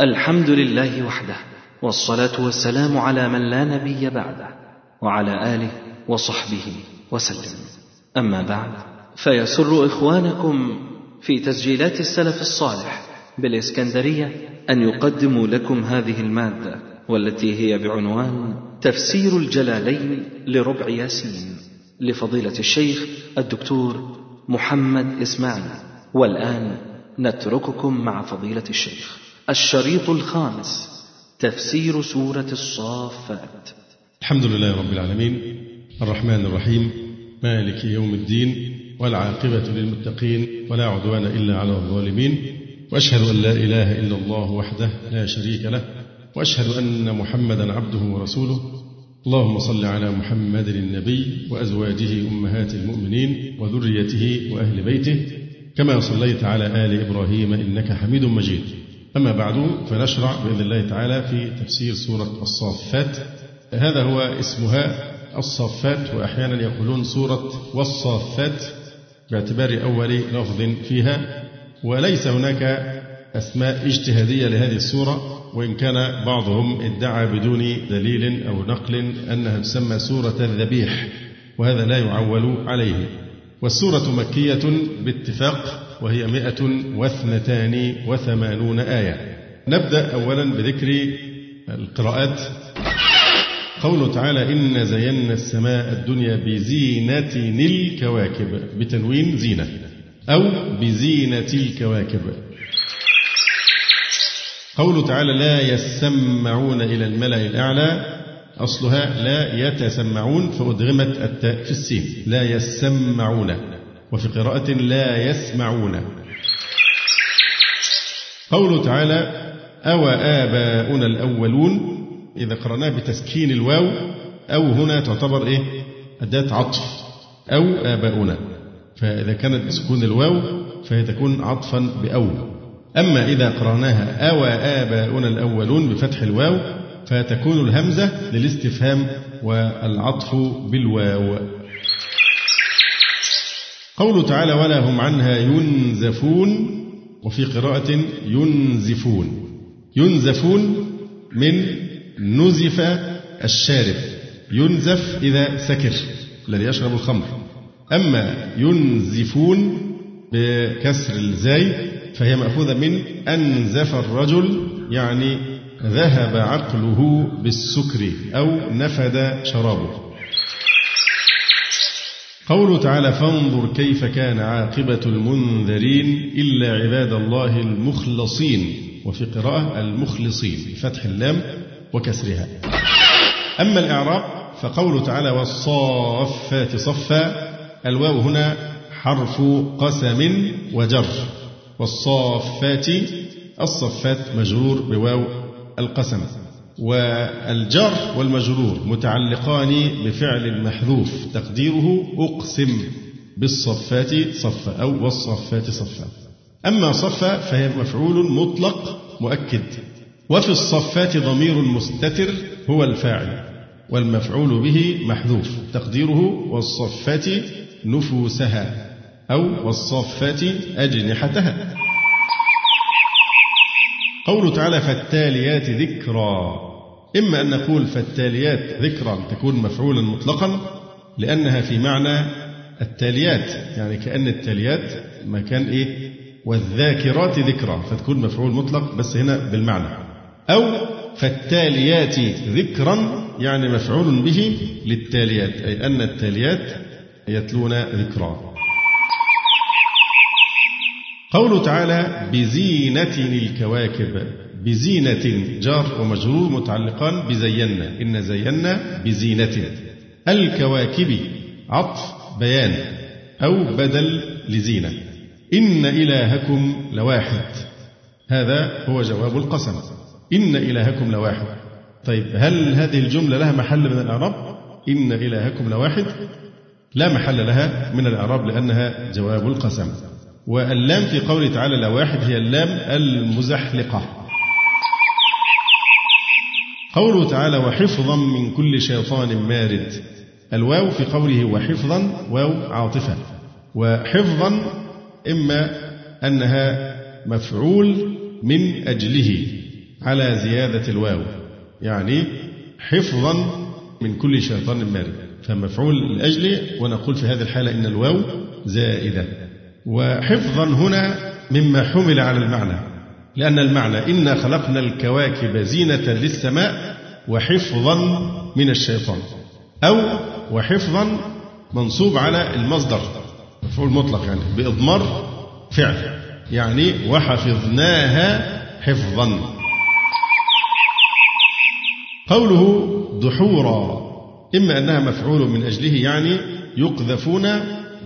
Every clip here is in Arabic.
الحمد لله وحده والصلاة والسلام على من لا نبي بعده وعلى آله وصحبه وسلم. أما بعد فيسر إخوانكم في تسجيلات السلف الصالح بالإسكندرية أن يقدموا لكم هذه المادة والتي هي بعنوان تفسير الجلالين لربع ياسين لفضيلة الشيخ الدكتور محمد إسماعيل. والآن نترككم مع فضيلة الشيخ. الشريط الخامس تفسير سورة الصافات. الحمد لله رب العالمين الرحمن الرحيم مالك يوم الدين والعاقبة للمتقين ولا عدوان إلا على الظالمين وأشهد أن لا إله إلا الله وحده لا شريك له وأشهد أن محمدا عبده ورسوله. اللهم صل على محمد النبي وأزواجه أمهات المؤمنين وذريته وأهل بيته كما صليت على آل إبراهيم إنك حميد مجيد. أما بعد فنشرع بإذن الله تعالى في تفسير سورة الصافات. هذا هو اسمها الصافات وأحيانا يقولون سورة والصافات باعتبار أول لفظ فيها. وليس هناك أسماء اجتهادية لهذه السورة وإن كان بعضهم ادعى بدون دليل أو نقل أنها تسمى سورة الذبيح وهذا لا يعول عليه. والسورة مكية باتفاق وهي مئة واثنتان وثمانون آية. نبدأ أولا بذكر القراءات. قوله تعالى إن زينا السماء الدنيا بزينة الكواكب. بتنوين زينة. أو بزينة الكواكب. قوله تعالى لا يسمعون إلى الملأ الأعلى. أصلها لا يتسمعون فأدغمت التاء في السين. لا يسمعون. وفي قراءة لا يسمعون. قوله تعالى أو آباؤنا الأولون إذا قرأناه بتسكين الواو أو هنا تعتبر إيه؟ أداة عطف. أو آباؤنا. فإذا كانت بسكون الواو فهي تكون عطفا بأو. أما إذا قرأناها أو آباؤنا الأولون بفتح الواو فتكون الهمزة للاستفهام والعطف بالواو. قوله تعالى ولا هم عنها ينزفون وفي قراءة ينزفون. ينزفون من نزف الشارب. ينزف إذا سكر الذي يشرب الخمر. أما ينزفون بكسر الزاي فهي مأخوذة من أنزف الرجل يعني ذهب عقله بالسكر أو نفد شرابه. قوله تعالى فانظر كيف كان عاقبة المنذرين إلا عباد الله المخلصين وفي قراءة المخلصين بفتح اللام وكسرها. أما الإعراب فقوله تعالى والصافات صفا الواو هنا حرف قسم وجر. والصافات الصفات مجرور بواو القسم. والجر والمجرور متعلقان بفعل محذوف تقديره أقسم بالصفات صفا أو والصفات صفا. أما صفا فهي مفعول مطلق مؤكد وفي الصفات ضمير مستتر هو الفاعل والمفعول به محذوف تقديره والصفات نفوسها أو والصفات أجنحتها. قوله تعالى فالتاليات ذكرا. إما أن نقول فالتاليات ذكرا تكون مفعولا مطلقا لأنها في معنى التاليات يعني كأن التاليات مكان إيه؟ والذاكرات ذكرا فتكون مفعول مطلق بس هنا بالمعنى. أو فالتاليات ذكرا يعني مفعول به للتاليات أي أن التاليات يتلون ذكرا. قوله تعالى بزينة الكواكب. بزينة جار ومجرور متعلقان بزينا إن زينا بزينة. الكواكب عطف بيان أو بدل لزينة. إن إلهكم لواحد. هذا هو جواب القسم. إن إلهكم لواحد. طيب هل هذه الجملة لها محل من الإعراب؟ إن إلهكم لواحد. لا محل لها من الإعراب لأنها جواب القسم. واللام في قوله تعالى لواحد هي اللام المزحلقة. قوله تعالى وحفظا من كل شيطان مارد. الواو في قوله وحفظا واو عاطفة. وحفظا إما أنها مفعول من أجله على زيادة الواو. يعني حفظا من كل شيطان مارد. فمفعول لأجله ونقول في هذه الحالة إن الواو زائدة. وحفظا هنا مما حمل على المعنى لأن المعنى إنا خلقنا الكواكب زينة للسماء وحفظا من الشيطان أو وحفظا منصوب على المصدر مفعول مطلق يعني بإضمار فعل يعني وحفظناها حفظا. قوله دحورا إما أنها مفعول من أجله يعني يقذفون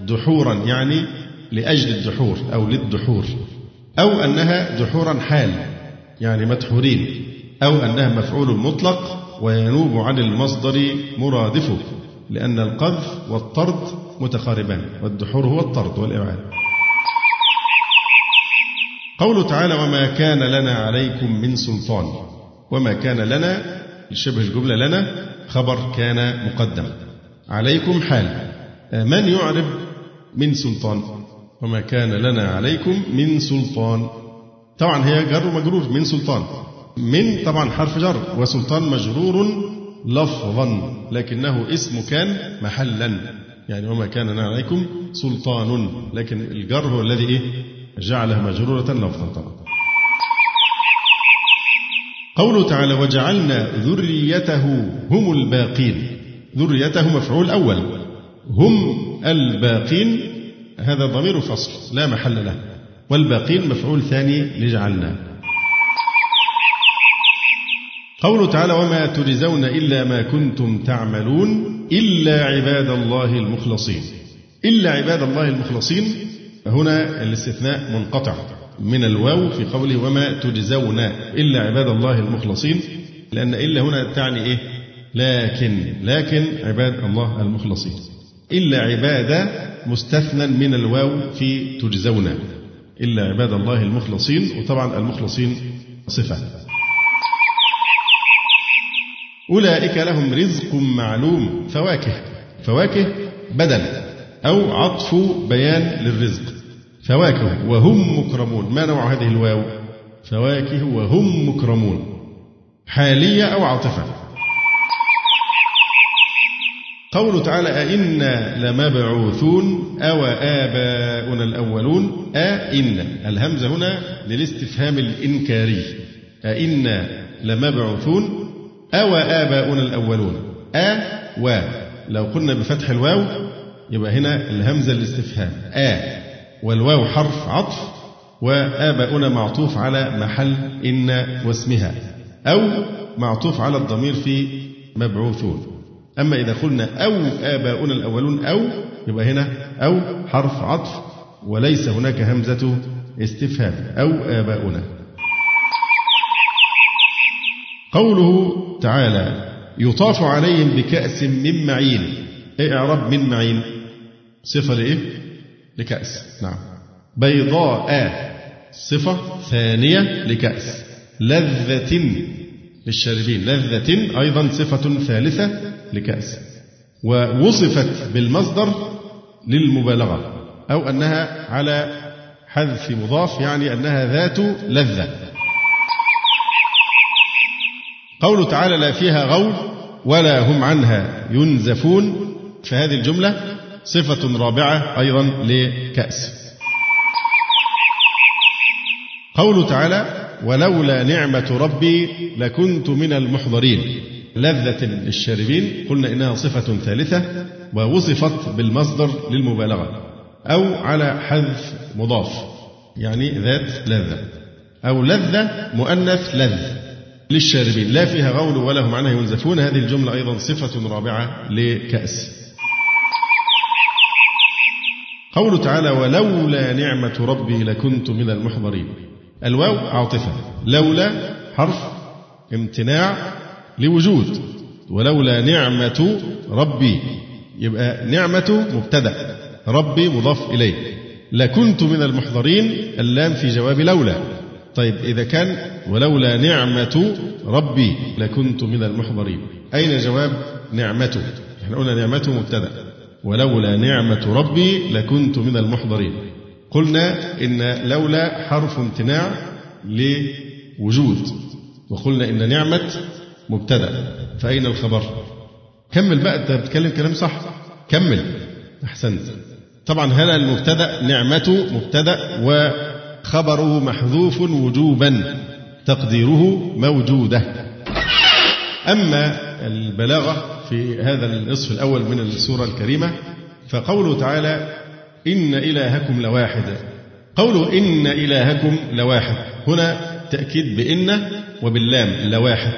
دحورا يعني لأجل الدحور أو للدحور أو أنها دحورا حال يعني مدحورين أو أنها مفعول مطلق وينوب عن المصدر مرادفه لأن القذف والطرد متقاربان والدحور هو الطرد والإبعاد قوله تعالى وما كان لنا عليكم من سلطان وما كان لنا شبه الجملة لنا خبر كان مقدم. عليكم حال من يعرب من سلطان؟ وما كان لنا عليكم من سلطان. طبعا هي جر مجرور من سلطان. من طبعا حرف جر وسلطان مجرور لفظا لكنه اسم كان محلا. يعني وما كان لنا عليكم سلطان لكن الجر هو الذي إيه؟ جعلها مجرورة لفظا طبعا. قوله تعالى وجعلنا ذريته هم الباقين ذريته مفعول أول. هم الباقين هذا ضمير فصل لا محل له. والباقين مفعول ثاني لجعلنا. قوله تعالى وما تجزون إلا ما كنتم تعملون إلا عباد الله المخلصين. إلا عباد الله المخلصين هنا الاستثناء منقطع من الواو في قوله وما تجزون إلا عباد الله المخلصين. لأن إلا هنا تعني إيه؟ لكن لكن عباد الله المخلصين. إلا عباد مستثنى من الواو في تجزون. إلا عباد الله المخلصين وطبعا المخلصين صفة. أولئك لهم رزق معلوم. فواكه. فواكه بدل. أو عطف بيان للرزق. فواكه وهم مكرمون. ما نوع هذه الواو؟ فواكه وهم مكرمون. حالية أو عاطفة؟ قوله تعالى أئنا لمبعوثون أو آباؤنا الأولون أئنا. الهمزة هنا للاستفهام الإنكاري. أئنا لمبعوثون أو آباؤنا الأولون. أ و. لو قلنا بفتح الواو يبقى هنا الهمزة الاستفهام آ. والواو حرف عطف وآباؤنا معطوف على محل إن واسمها أو معطوف على الضمير في مبعوثون. أما إذا قلنا أو آباؤنا الأولون أو يبقى هنا أو حرف عطف وليس هناك همزة استفهام أو آباؤنا. قوله تعالى يطاف عليهم بكأس من معين. إيه إعراب من معين؟ صفة لإيه؟ لكأس نعم. بيضاء صفة ثانية لكأس. لذة للشاربين لذة أيضا صفة ثالثة لكأس. ووصفت بالمصدر للمبالغة أو أنها على حذف مضاف يعني أنها ذات لذة. قوله تعالى لا فيها غول ولا هم عنها ينزفون فهذه الجملة صفة رابعة أيضا لكأس. قوله تعالى ولولا نعمة ربي لكنت من المحضرين. لذة للشاربين. قلنا إنها صفة ثالثة ووصفت بالمصدر للمبالغة أو على حذف مضاف يعني ذات لذة أو لذة مؤنث لذ للشاربين. لا فيها غول ولا هم عنها ينزفون. هذه الجملة أيضا صفة رابعة لكأس. قوله تعالى ولولا نعمة ربي لكنت من المحضرين الواو عاطفة لولا حرف امتناع لوجود ولولا نعمة ربي يبقى نعمة مبتدأ ربي مضاف إليه. لكنت من المحضرين اللام في جواب لولا. طيب إذا كان ولولا نعمة ربي لكنت من المحضرين أين جواب نعمته إحنا قلنا نعمته مبتدأ ولولا نعمة ربي لكنت من المحضرين. قلنا إن لولا حرف امتناع لوجود وقلنا إن نعمة مبتدأ. فأين الخبر؟ كمل بقى أنت بتتكلم كلام صح. كمل. أحسنت. طبعا هنا المبتدأ نعمة مبتدأ وخبره محذوف وجوبا تقديره موجودة. أما البلاغة في هذا النصف الأول من السورة الكريمة فقوله تعالى إن إلهكم لواحد. قوله إن إلهكم لواحد. هنا تأكيد بإن وباللام لواحد.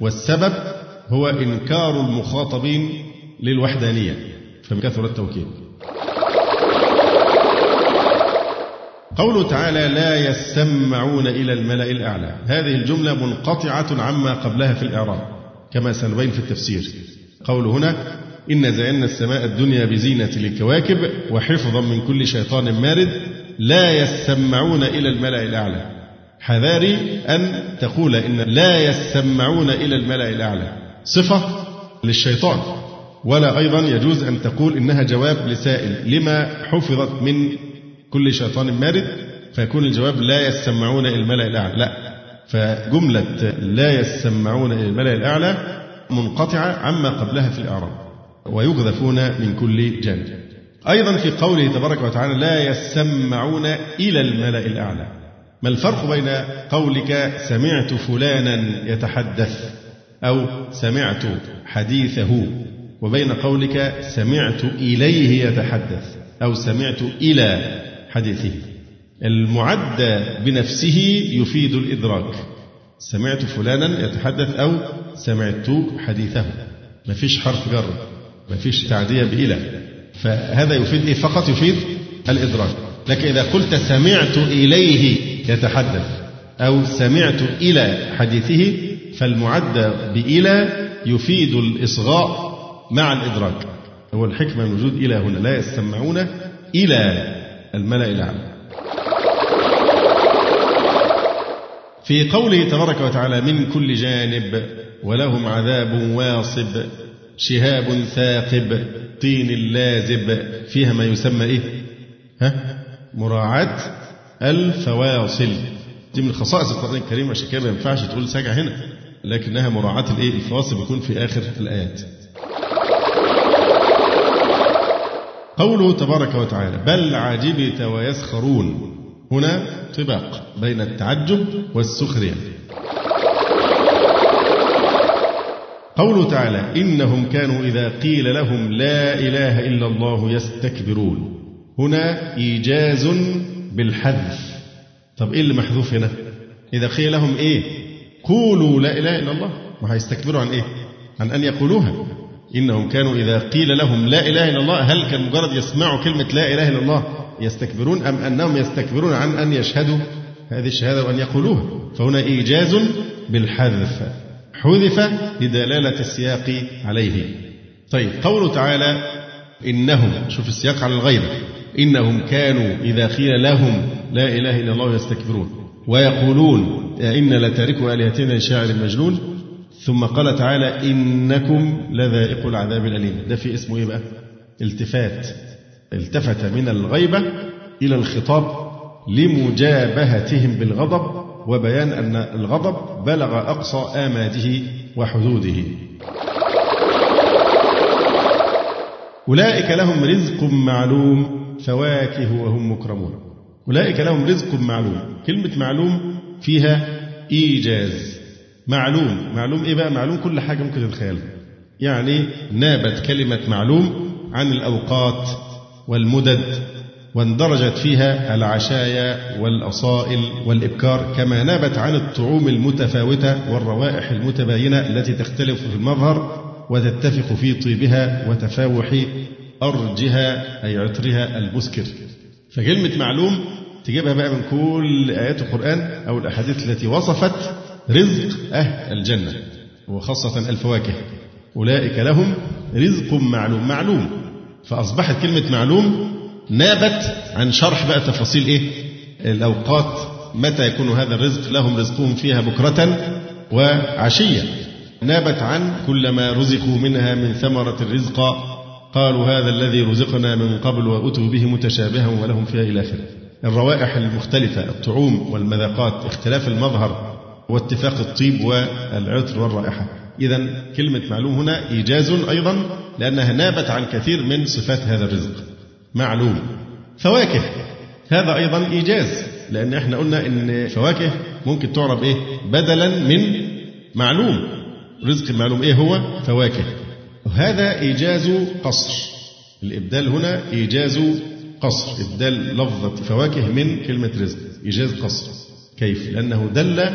والسبب هو إنكار المخاطبين للوحدانية. فكثر التوكيد. قوله تعالى لا يسمعون إلى الملأ الأعلى. هذه الجملة منقطعة عما قبلها في الإعراب كما سنبين في التفسير. قول هنا إن زينا السماء الدنيا بزينة الكواكب وحفظا من كل شيطان مارد لا يسمعون إلى الملأ الأعلى. حذاري أن تقول إن لا يسمعون إلى الملأ الأعلى. صفة للشيطان. ولا أيضا يجوز أن تقول إنها جواب لسائل. لما حفظت من كل شيطان مارد فيكون الجواب لا يسمعون إلى الملأ الأعلى. لا. فجملة لا يسمعون إلى الملأ الأعلى منقطعة عما قبلها في الإعراب. ويقذفون من كل جانب أيضا في قوله تبارك وتعالى لا يسمعون إلى الملأ الأعلى. ما الفرق بين قولك سمعت فلانا يتحدث أو سمعت حديثه وبين قولك سمعت إليه يتحدث أو سمعت إلى حديثه؟ المعدى بنفسه يفيد الإدراك. سمعت فلانا يتحدث أو سمعت حديثه. ما فيش حرف جر. ما فيش تعدية بإلى فهذا يفيد إيه فقط يفيد الإدراك. لكن إذا قلت سمعت إليه يتحدث أو سمعت إلى حديثه فالمعدى بإلى يفيد الإصغاء مع الإدراك. هو الحكمة من وجود إلى هنا لا يستمعون إلى الملأ الأعلى. في قوله تبارك وتعالى من كل جانب ولهم عذاب واصب شهاب ثاقب طين لازب فيها ما يسمى إيه؟ ها؟ مراعاة الفواصل. دي من خصائص القرآن الكريم عشان كده ما ينفعش تقول سجع هنا لكنها مراعاة الإيه؟ الفواصل بيكون في آخر الآيات. قوله تبارك وتعالى بل عجبت ويسخرون. هنا طباق بين التعجب والسخرية. قوله تعالى إنهم كانوا إذا قيل لهم لا إله إلا الله يستكبرون. هنا إيجاز بالحذف. طب إيه اللي محذوف هنا؟ إذا قيل لهم إيه؟ قولوا لا إله إلا الله. ما هيستكبروا عن إيه؟ عن أن يقولوها. إنهم كانوا إذا قيل لهم لا إله إلا الله هل كان مجرد يسمعوا كلمة لا إله إلا الله يستكبرون أم أنهم يستكبرون عن أن يشهدوا هذه الشهادة وأن يقولوها؟ فهنا إيجاز بالحذف. حذف لدلالة السياق عليه. طيب قوله تعالى إنهم شوف السياق على الغير إنهم كانوا إذا قيل لهم لا إله إلا الله يستكبرون. ويقولون إن لتاركوا آلهتنا لشاعر مجنون. ثم قال تعالى إنكم لذائق العذاب الأليم. ده في اسمه إيه بقى؟ التفات. التفت من الغيبة إلى الخطاب لمجابهتهم بالغضب. وبيان أن الغضب بلغ أقصى آماده وحدوده. أولئك لهم رزق معلوم فواكه وهم مكرمون. أولئك لهم رزق معلوم. كلمة معلوم فيها إيجاز. معلوم. معلوم إيه بقى؟ معلوم كل حاجة ممكن تتخيلها. يعني نابت كلمة معلوم عن الأوقات والمدد. واندرجت فيها العشايا والأصائل والإبكار كما نابت عن الطعوم المتفاوتة والروائح المتباينة التي تختلف في المظهر وتتفق في طيبها وتفاوح أرجها أي عطرها المسكر فكلمة معلوم تجيبها بقى من كل آيات القرآن أو الأحاديث التي وصفت رزق أهل الجنة وخاصة الفواكه. أولئك لهم رزق معلوم معلوم. فأصبحت كلمة معلوم نابت عن شرح بقى تفاصيل إيه؟ الأوقات متى يكون هذا الرزق لهم رزقهم فيها بكرة وعشية. نابت عن كلما رزقوا منها من ثمرة الرزق قالوا هذا الذي رزقنا من قبل وأتوا به متشابها ولهم فيها إلى آخره. الروائح المختلفة الطعوم والمذاقات اختلاف المظهر واتفاق الطيب والعطر والرائحة. إذا كلمة معلوم هنا إيجاز أيضا لأنها نابت عن كثير من صفات هذا الرزق. معلوم. فواكه. هذا أيضا إيجاز لأن إحنا قلنا إن فواكه ممكن تعرب إيه؟ بدلا من معلوم. رزق المعلوم إيه هو؟ فواكه. وهذا إيجاز قصر. الإبدال هنا إيجاز قصر. إبدال لفظة فواكه من كلمة رزق. إيجاز قصر. كيف؟ لأنه دل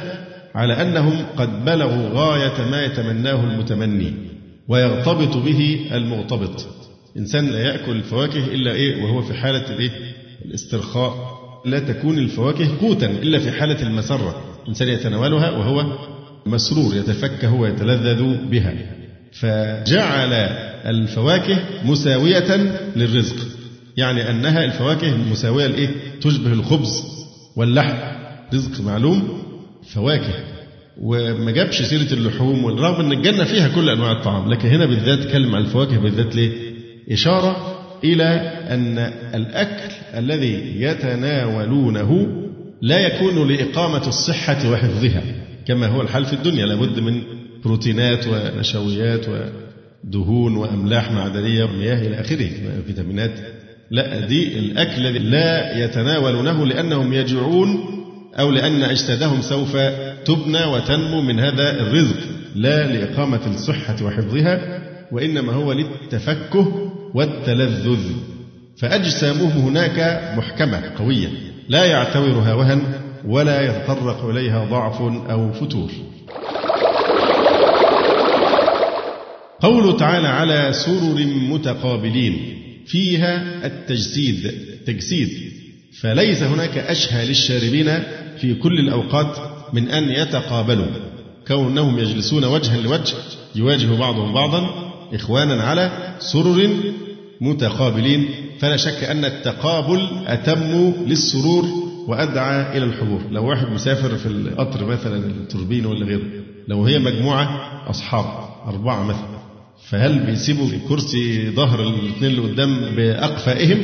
على أنهم قد بلغوا غاية ما يتمناه المتمني ويغتبط به المغتبط إنسان لا يأكل الفواكه إلا إيه؟ وهو في حالة الإيه الاسترخاء. لا تكون الفواكه قوتا إلا في حالة المسرة. إنسان يتناولها وهو مسرور يتفكه ويتلذذ بها. فجعل الفواكه مساوية للرزق. يعني أنها الفواكه مساوية لإيه؟ تشبه الخبز واللحم. رزق معلوم فواكه. وما جابش سيرة اللحوم والرغم أن الجنة فيها كل أنواع الطعام لكن هنا بالذات كلم عن الفواكه بالذات ليه؟ إشارة إلى أن الأكل الذي يتناولونه لا يكون لإقامة الصحة وحفظها كما هو الحال في الدنيا لابد من بروتينات ونشويات ودهون وأملاح معدنية ومياه إلى آخره فيتامينات. لا دي الأكل الذي لا يتناولونه لأنهم يجوعون أو لأن أجسادهم سوف تبنى وتنمو من هذا الرزق. لا لإقامة الصحة وحفظها وإنما هو للتفكه والتلذذ. فأجسامهم هناك محكمة قوية لا يعتورها وهن ولا يتطرق إليها ضعف أو فتور. قوله تعالى على سرر متقابلين فيها التجسيد تجسيد. فليس هناك أشهى للشاربين في كل الأوقات من أن يتقابلوا كونهم يجلسون وجها لوجه يواجه بعضهم بعضا إخوانا على سرر متقابلين. فلا شك أن التقابل أتم للسرور وأدعى إلى الحضور. لو واحد مسافر في القطر مثلا التوربين ولا غيره لو هي مجموعة أصحاب أربعة مثلا فهل بيسيبوا كرسي ظهر الاثنين اللي قدام بأقفائهم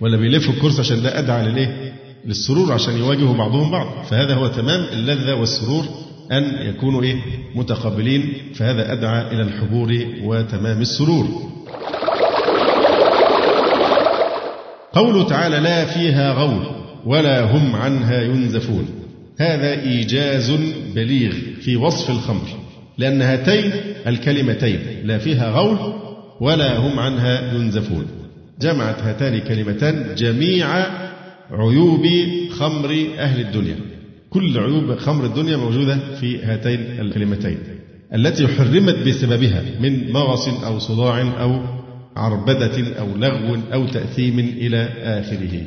ولا بيلفوا الكرسي عشان ده أدعى للإيه؟ للسرور عشان يواجهوا بعضهم بعض؟ فهذا هو تمام اللذة والسرور أن يكونوا إيه؟ متقابلين فهذا أدعى إلى الحضور وتمام السرور. قوله تعالى لا فيها غول ولا هم عنها ينزفون هذا إيجاز بليغ في وصف الخمر لأن هاتين الكلمتين لا فيها غول ولا هم عنها ينزفون جمعت هاتان الكلمتان جميع عيوب خمر أهل الدنيا. كل عيوب خمر الدنيا موجودة في هاتين الكلمتين التي حرمت بسببها من مغص أو صداع أو عربدة أو لغو أو تأثيم إلى آخره.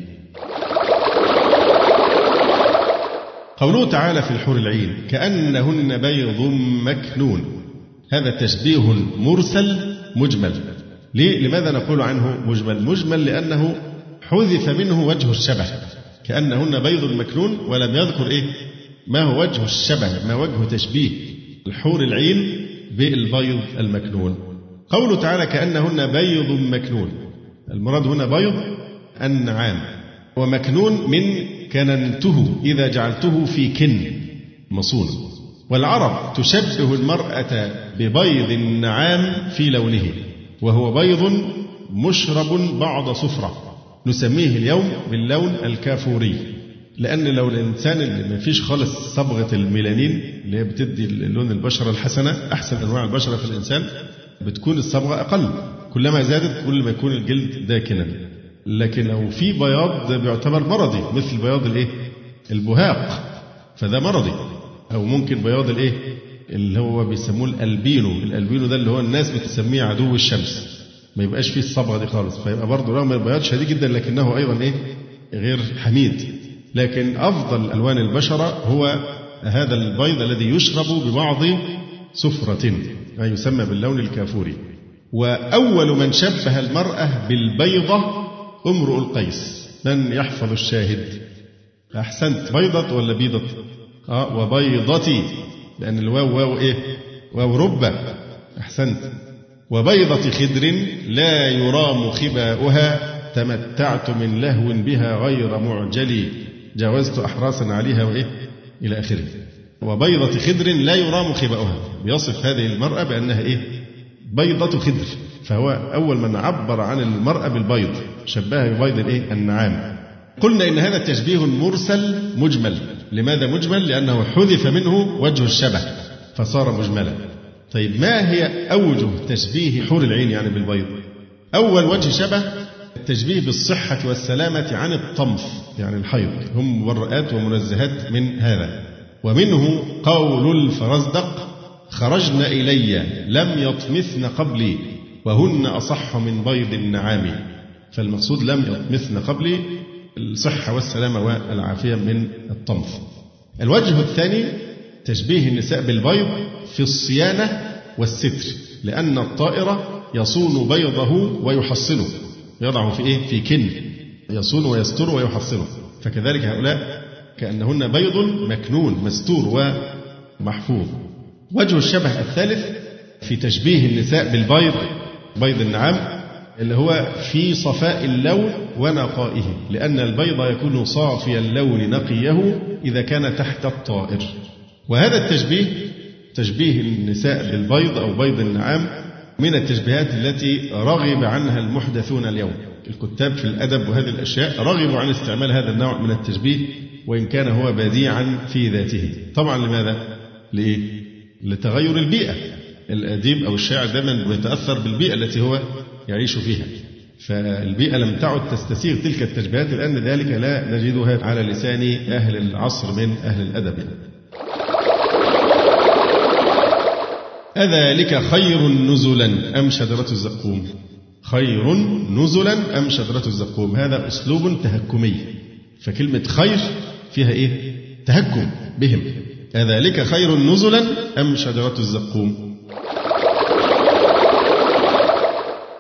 قوله تعالى في الحور العين كأنهن بيض مكنون. هذا تشبيه مرسل مجمل. ليه؟ لماذا نقول عنه مجمل؟ مجمل لأنه حذف منه وجه الشبه. كأنهن بيض مكنون ولم يذكر إيه؟ ما هو وجه الشبه ما وجه تشبيه؟ الحور العين بالبيض المكنون. قوله تعالى كأنهن بيض مكنون. المراد هنا بيض النعام ومكنون من كننته إذا جعلته في كن مصون. والعرب تشبه المرأة ببيض النعام في لونه وهو بيض مشرب بعض صفرة. نسميه اليوم باللون الكافوري لأن لو الإنسان اللي ما فيش خالص صبغة الميلانين اللي هي بتدي لون البشرة الحسنة أحسن أنواع البشرة في الإنسان بتكون الصبغة أقل كلما زادت كل ما يكون الجلد داكنا. لكن لو في بياض بيعتبر مرضي مثل بياض الإيه؟ البهاق فده مرضي. أو ممكن بياض الإيه؟ اللي هو بيسموه الألبينو. الألبينو ده اللي هو الناس بتسميه عدو الشمس. ما يبقاش فيه الصبغة دي خالص. فيبقى برضه رغم البياض شديد جدا لكنه أيضا إيه؟ غير حميد. لكن أفضل ألوان البشرة هو هذا البيض الذي يشرب ببعض سفرة ما يسمى باللون الكافوري. وأول من شبه المرأة بالبيضة امرؤ القيس. من يحفظ الشاهد؟ أحسنت. بيضة ولا بيضة آه وبيضتي. لأن الواو واو إيه؟ واو ربة أحسنت. وبيضة خدر لا يرام خباؤها تمتعت من لهو بها غير معجلي. جاوزت أحراسا عليها وإيه؟ إلى آخره. وبيضة خدر لا يرام خباؤها. بيصف هذه المرأة بأنها إيه؟ بيضة خدر. فهو أول من عبر عن المرأة بالبيض شبهها ببيض الإيه؟ النعام. قلنا إن هذا التشبيه مرسل مجمل. لماذا مجمل؟ لأنه حذف منه وجه الشبه فصار مجملا. طيب ما هي أوجه تشبيه حور العين يعني بالبيض؟ أول وجه شبه التشبيه بالصحة والسلامة عن الطمث يعني الحيض هم مبرئات ومنزهات من هذا. ومنه قول الفرزدق خرجن إلي لم يطمثن قبلي وهن أصح من بيض النعام. فالمقصود لم يطمثن قبلي الصحة والسلامة والعافية من الطمث. الوجه الثاني تشبيه النساء بالبيض في الصيانة والستر لأن الطائر يصون بيضه ويحصنه. يضعه في إيه؟ في كن. يصون ويستر ويحصنه. فكذلك هؤلاء كأنهن بيض مكنون مستور ومحفوظ. وجه الشبه الثالث في تشبيه النساء بالبيض بيض النعام اللي هو في صفاء اللون ونقائه لأن البيض يكون صافي اللون نقيه إذا كان تحت الطائر. وهذا التشبيه تشبيه النساء بالبيض أو بيض النعام من التشبيهات التي رغب عنها المحدثون اليوم الكتاب في الأدب وهذه الأشياء رغبوا عن استعمال هذا النوع من التشبيه وإن كان هو بديعا في ذاته طبعا لماذا؟ لإيه؟ لتغير البيئة الأديب أو الشاعر دائما بيتأثر بالبيئة التي هو يعيش فيها فالبيئة لم تعد تستسيغ تلك التشبيهات لأن ذلك لا نجدها على لسان أهل العصر من أهل الأدب أذلك خير نزلا أم شجرة الزقوم؟ خير نزلا أم شجرة الزقوم؟ هذا أسلوب تهكمي. فكلمة خير فيها إيه؟ تهكم بهم. أذلك خير نزلا أم شجرة الزقوم؟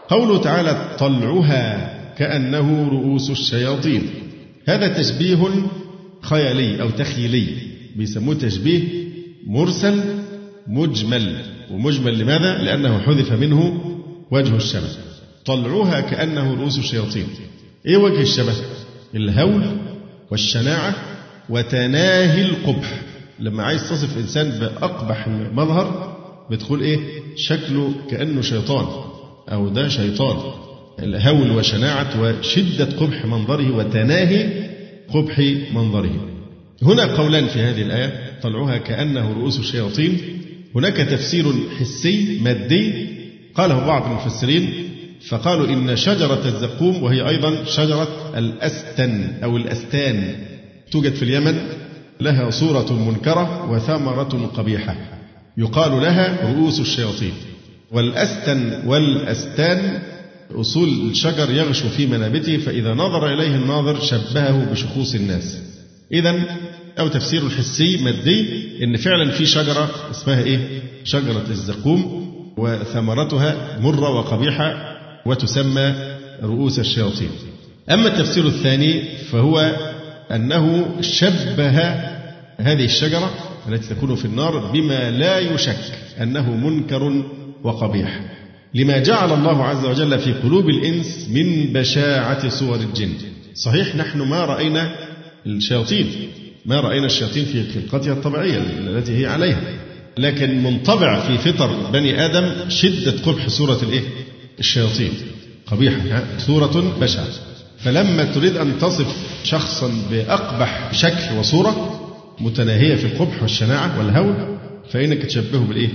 قوله تعالى طلعها كأنه رؤوس الشياطين. هذا تشبيه خيالي أو تخيلي. بيسموه تشبيه مرسل مجمل. ومجمل لماذا؟ لأنه حذف منه وجه الشبه طلعها كأنه رؤوس الشياطين إيه وجه الشبه؟ الهول والشناعة وتناهي القبح لما عايز تصف إنسان بأقبح مظهر بتقول إيه؟ شكله كأنه شيطان أو ده شيطان الهول وشناعة وشدة قبح منظره وتناهي قبح منظره هنا قولان في هذه الآية طلعها كأنه رؤوس الشياطين هناك تفسير حسي مادي قاله بعض المفسرين فقالوا إن شجرة الزقوم وهي أيضا شجرة الأستن أو الأستان توجد في اليمن لها صورة منكرة وثمرة قبيحة. يقال لها رؤوس الشياطين. والأستن والأستان أصول الشجر يغشو في منابته فإذا نظر إليه الناظر شبهه بشخوص الناس. إذا أو تفسير حسي مادي إن فعلا في شجرة اسمها إيه؟ شجرة الزقوم وثمرتها مرة وقبيحة وتسمى رؤوس الشياطين. أما التفسير الثاني فهو أنه شبه هذه الشجرة التي تكون في النار بما لا يشك أنه منكر وقبيح لما جعل الله عز وجل في قلوب الإنس من بشاعة صور الجن صحيح نحن ما رأينا الشياطين ما رأينا الشياطين في خلقتها الطبيعية التي هي عليها. لكن منطبع في فطر بني آدم شدة قبح صورة الإيه؟ الشياطين. قبيحة صورة بشعة فلما تريد أن تصف شخصا بأقبح شكل وصورة متناهية في القبح والشناعة والهول فإنك تشبهه بالإيه؟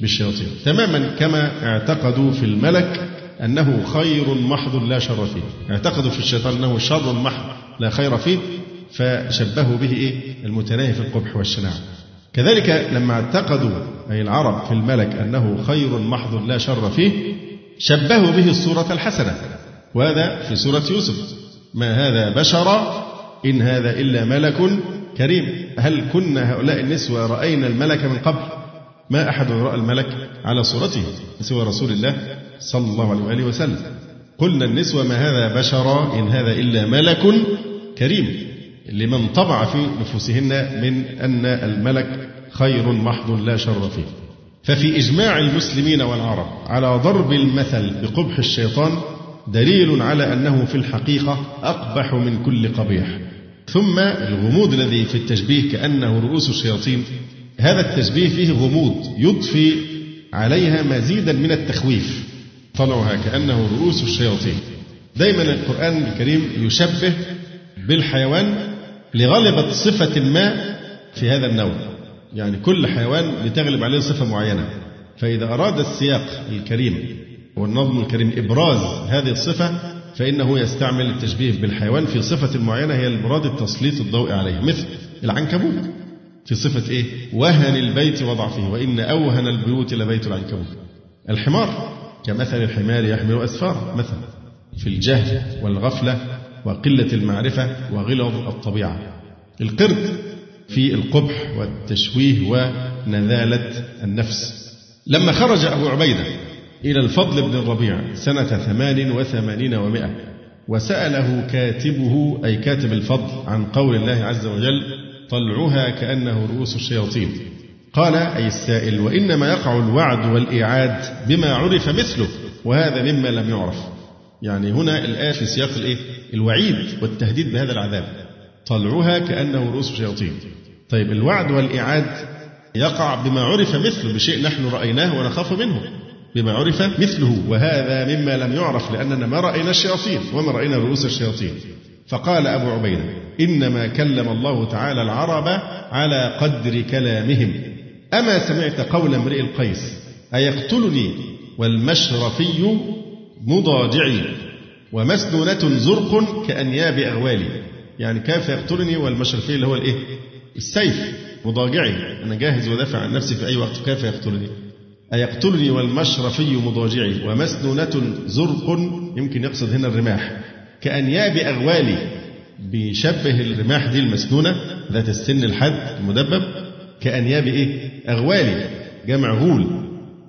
بالشياطين. تماما كما اعتقدوا في الملك أنه خير محض لا شر فيه. اعتقدوا في الشيطان أنه شر محض لا خير فيه. فشبهوا به إيه؟ المتناهي في القبح والشناعة كذلك لما اعتقدوا أي العرب في الملك أنه خير محض لا شر فيه شبهوا به الصورة الحسنة. وهذا في سورة يوسف. ما هذا بشرا؟ إن هذا إلا ملك كريم. هل كنا هؤلاء النسوة رأينا الملك من قبل؟ ما أحد رأى الملك على صورته سوى رسول الله صلى الله عليه وآله وسلم. قلنا النسوة ما هذا بشرا؟ إن هذا إلا ملك كريم. لمن طبع في نفوسهن من أن الملك خير محض لا شر فيه. ففي إجماع المسلمين والعرب على ضرب المثل بقبح الشيطان دليل على أنه في الحقيقة أقبح من كل قبيح. ثم الغموض الذي في التشبيه كأنه رؤوس الشياطين هذا التشبيه فيه غموض يضفي عليها مزيدا من التخويف طلعها كأنه رؤوس الشياطين. دايما القرآن الكريم يشبه بالحيوان لغلبة صفة ما في هذا النوع. يعني كل حيوان بتغلب عليه صفة معينة. فإذا أراد السياق الكريم والنظم الكريم إبراز هذه الصفة فإنه يستعمل التشبيه بالحيوان في صفة معينة هي المراد التسليط الضوء عليها مثل العنكبوت. في صفة إيه؟ وهن البيت وضعفه وإن أوهن البيوت لبيت العنكبوت. الحمار كمثل الحمار يحمل أسفار مثلا في الجهل والغفلة وقلة المعرفة وغلظ الطبيعة. القرد في القبح والتشويه ونذالة النفس. لما خرج أبو عبيدة إلى الفضل بن الربيع سنة ثمان وثمانين ومائة وسأله كاتبه أي كاتب الفضل عن قول الله عز وجل طلعها كأنه رؤوس الشياطين قال أي السائل وإنما يقع الوعد والإيعاد بما عرف مثله وهذا مما لم يعرف يعني هنا الآية في سياق الإيه؟ الوعيد والتهديد بهذا العذاب. طلعها كأنه رؤوس الشياطين. طيب الوعد والإيعاد يقع بما عرف مثله بشيء نحن رأيناه ونخاف منه. بما عرف مثله وهذا مما لم يعرف لأننا ما رأينا الشياطين وما رأينا رؤوس الشياطين. فقال أبو عبيدة إنما كلم الله تعالى العرب على قدر كلامهم. أما سمعت قول امرئ القيس أيقتلني والمشرفي مضاجعي ومسنونة زرق كأنياب أغوالي يعني كيف يقتلني والمشرفي اللي هو الإيه؟ السيف. مضاجعي. أنا جاهز ودافع عن نفسي في أي وقت. كيف يقتلني؟ أيقتلني والمشرفي مضاجعي. ومسنونة زرق يمكن يقصد هنا الرماح. كأنياب أغوالي بيشبه الرماح دي المسنونة ذات السن الحد المدبب. كأنياب إيه؟ أغوالي جمع غول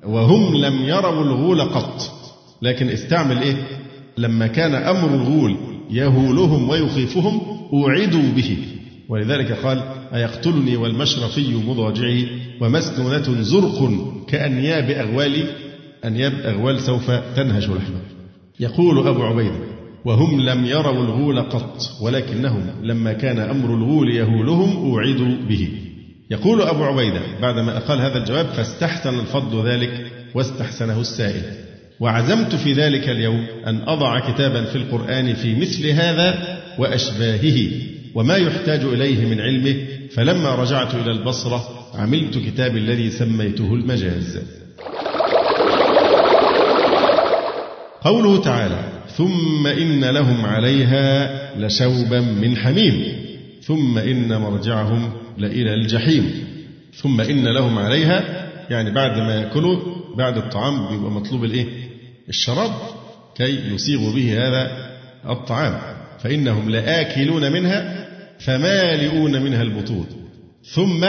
وهم لم يروا الغول قط. لكن استعمل إيه؟ لما كان أمر الغول يهولهم ويخيفهم أوعدوا به. ولذلك قال أيقتلني والمشرفي مضاجعي ومسنونة زرق كأنياب أغوالي أنياب أغوال سوف تنهش لحمه يقول أبو عبيدة وهم لم يروا الغول قط ولكنهم لما كان أمر الغول يهولهم أوعدوا به. يقول أبو عبيدة بعدما قال هذا الجواب فاستحسن الفضل ذلك واستحسنه السائل. وعزمت في ذلك اليوم أن أضع كتابا في القرآن في مثل هذا وأشباهه وما يحتاج إليه من علمه فلما رجعت إلى البصرة عملت كتاب الذي سميته المجاز قوله تعالى ثم إن لهم عليها لشوبا من حميم ثم إن مرجعهم لإلى الجحيم ثم إن لهم عليها يعني بعد ما يأكلوا بعد الطعام بيبقى مطلوب الإيه؟ الشراب كي يسيغوا به هذا الطعام فإنهم لآكلون منها فمالئون منها البطون ثم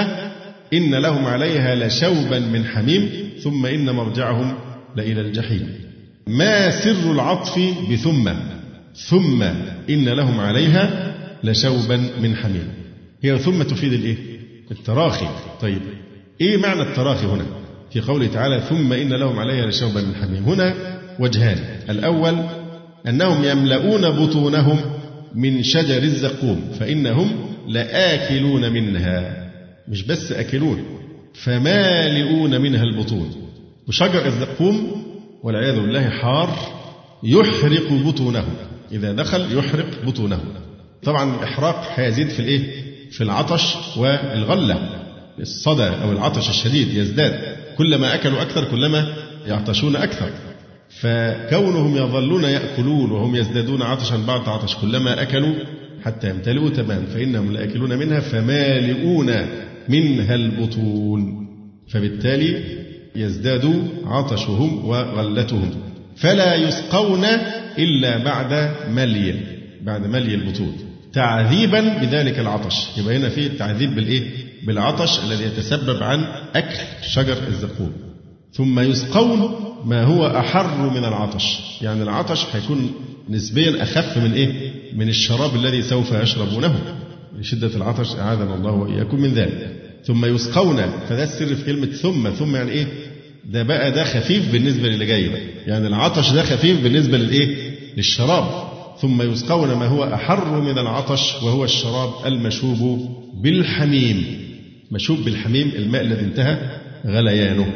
إن لهم عليها لشوبا من حميم ثم إن مرجعهم لإلى الجحيم. ما سر العطف بثم؟ ثم إن لهم عليها لشوبا من حميم. هي ثم تفيد الإيه؟ التراخي. طيب إيه معنى التراخي هنا؟ في قوله تعالى ثم إن لهم عليها لشوبا من حميم. هنا وجهان. الأول أنهم يملؤون بطونهم من شجر الزقوم فإنهم لآكلون منها. مش بس آكلون فمالئون منها البطون. وشجر الزقوم والعياذ بالله حار يحرق بطونه إذا دخل يحرق بطونه طبعا الإحراق هيزيد في الإيه؟ في العطش والغلة. الصدى أو العطش الشديد يزداد. كلما أكلوا أكثر كلما يعطشون أكثر. فكونهم يظلون يأكلون وهم يزدادون عطشا بعد عطش كلما أكلوا حتى يمتلئوا تمام فإنهم لآكلون منها فمالئون منها البطون. فبالتالي يزداد عطشهم وغلتهم فلا يسقون إلا بعد ملي بعد ملي البطون. تعذيبا بذلك العطش. يبقى هنا في التعذيب بالإيه؟ بالعطش الذي يتسبب عن أكل شجر الزقوم. ثم يسقون ما هو أحر من العطش. يعني العطش هيكون نسبيا أخف من إيه؟ من الشراب الذي سوف يشربونه. لشدة العطش أعاذنا الله وإياكم من ذلك. ثم يسقون فده السر في كلمة ثم. ثم يعني إيه؟ ده بقى ده خفيف بالنسبة للي جاي بقى يعني العطش ده خفيف بالنسبة للإيه؟ للشراب. ثم يسقون ما هو أحر من العطش وهو الشراب المشوب بالحميم. مشوب بالحميم الماء الذي انتهى غليانه.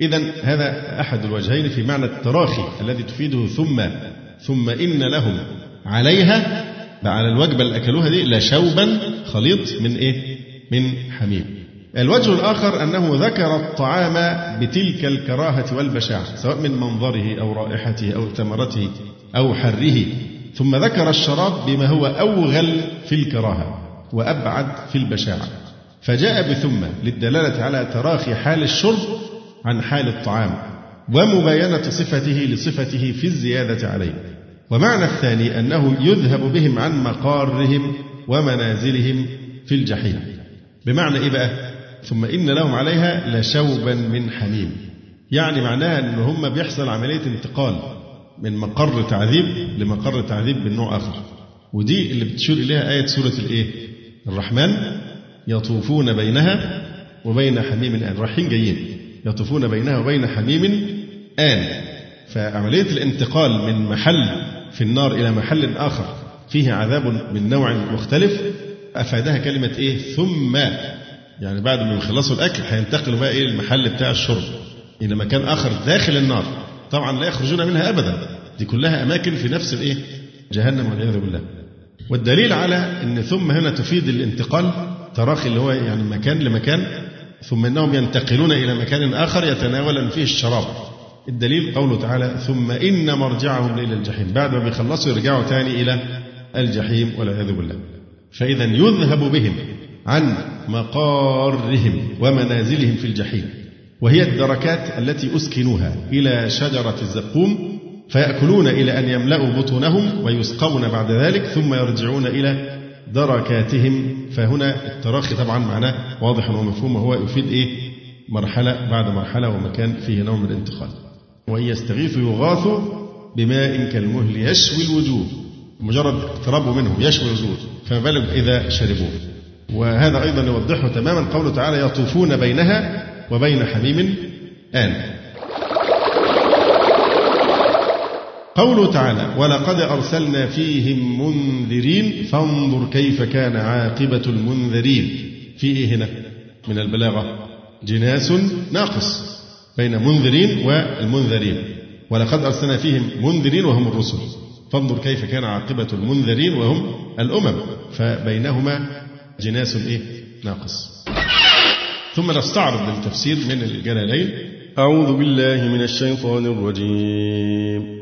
إذا هذا أحد الوجهين في معنى التراخي الذي تفيده ثم ثم إن لهم عليها على الوجبة اللي أكلوها دي لشوبا خليط من إيه؟ من حميم. الوجه الآخر أنه ذكر الطعام بتلك الكراهة والبشاعة سواء من منظره أو رائحته أو ثمرته أو حره ثم ذكر الشراب بما هو أوغل في الكراهة وأبعد في البشاعة فجاء بثم للدلالة على تراخي حال الشرب عن حال الطعام ومباينة صفته لصفته في الزيادة عليه. ومعنى الثاني أنه يذهب بهم عن مقارهم ومنازلهم في الجحيم. بمعنى إيه بقى؟ ثم إن لهم عليها لشوبا من حميم يعني معناها أن هم بيحصل عملية انتقال من مقر تعذيب لمقر تعذيب من نوع آخر. ودي اللي بتشير إليها آية سورة الإيه؟ الرحمن يطوفون بينها وبين حميم آن رايحين جايين. يطوفون بينها وبين حميم آن. فعملية الانتقال من محل في النار إلى محل آخر فيه عذاب من نوع مختلف أفادها كلمة إيه؟ ثم. يعني بعد ما يخلصوا الأكل هينتقلوا بقى إيه؟ المحل بتاع الشرب إلى مكان آخر داخل النار. طبعا لا يخرجون منها أبدا. دي كلها أماكن في نفس الإيه؟ جهنم والعياذ بالله. والدليل على أن ثم هنا تفيد الانتقال تراخي اللي هو يعني مكان لمكان ثم إنهم ينتقلون إلى مكان آخر يتناولون فيه الشراب. الدليل قوله تعالى: ثم إن مرجعهم إلى الجحيم، بعد ما بيخلصوا يرجعوا تاني إلى الجحيم والعياذ بالله. فاذا يذهب بهم عن مقارهم ومنازلهم في الجحيم. وهي الدركات التي أسكنوها إلى شجرة الزقوم فيأكلون إلى أن يملأوا بطونهم ويسقون بعد ذلك ثم يرجعون إلى دركاتهم فهنا التراخي طبعا معناه واضح ومفهوم وهو يفيد إيه؟ مرحلة بعد مرحلة ومكان فيه نوع من الانتقال. وإن يستغيثوا يغاثوا بماء كالمهل يشوي الوجوه. مجرد اقترابه منه يشوي الوجوه فما بالك إذا شربوه. وهذا أيضا يوضحه تماما قوله تعالى يطوفون بينها وبين حميم آن قوله تعالى ولقد أرسلنا فيهم منذرين فانظر كيف كان عاقبة المنذرين. في إيه هنا من البلاغة جناس ناقص بين منذرين والمنذرين. ولقد أرسلنا فيهم منذرين وهم الرسل فانظر كيف كان عاقبة المنذرين وهم الأمم. فبينهما جناس إيه؟ ناقص. ثم نستعرض التفسير من الجلالين. أعوذ بالله من الشيطان الرجيم.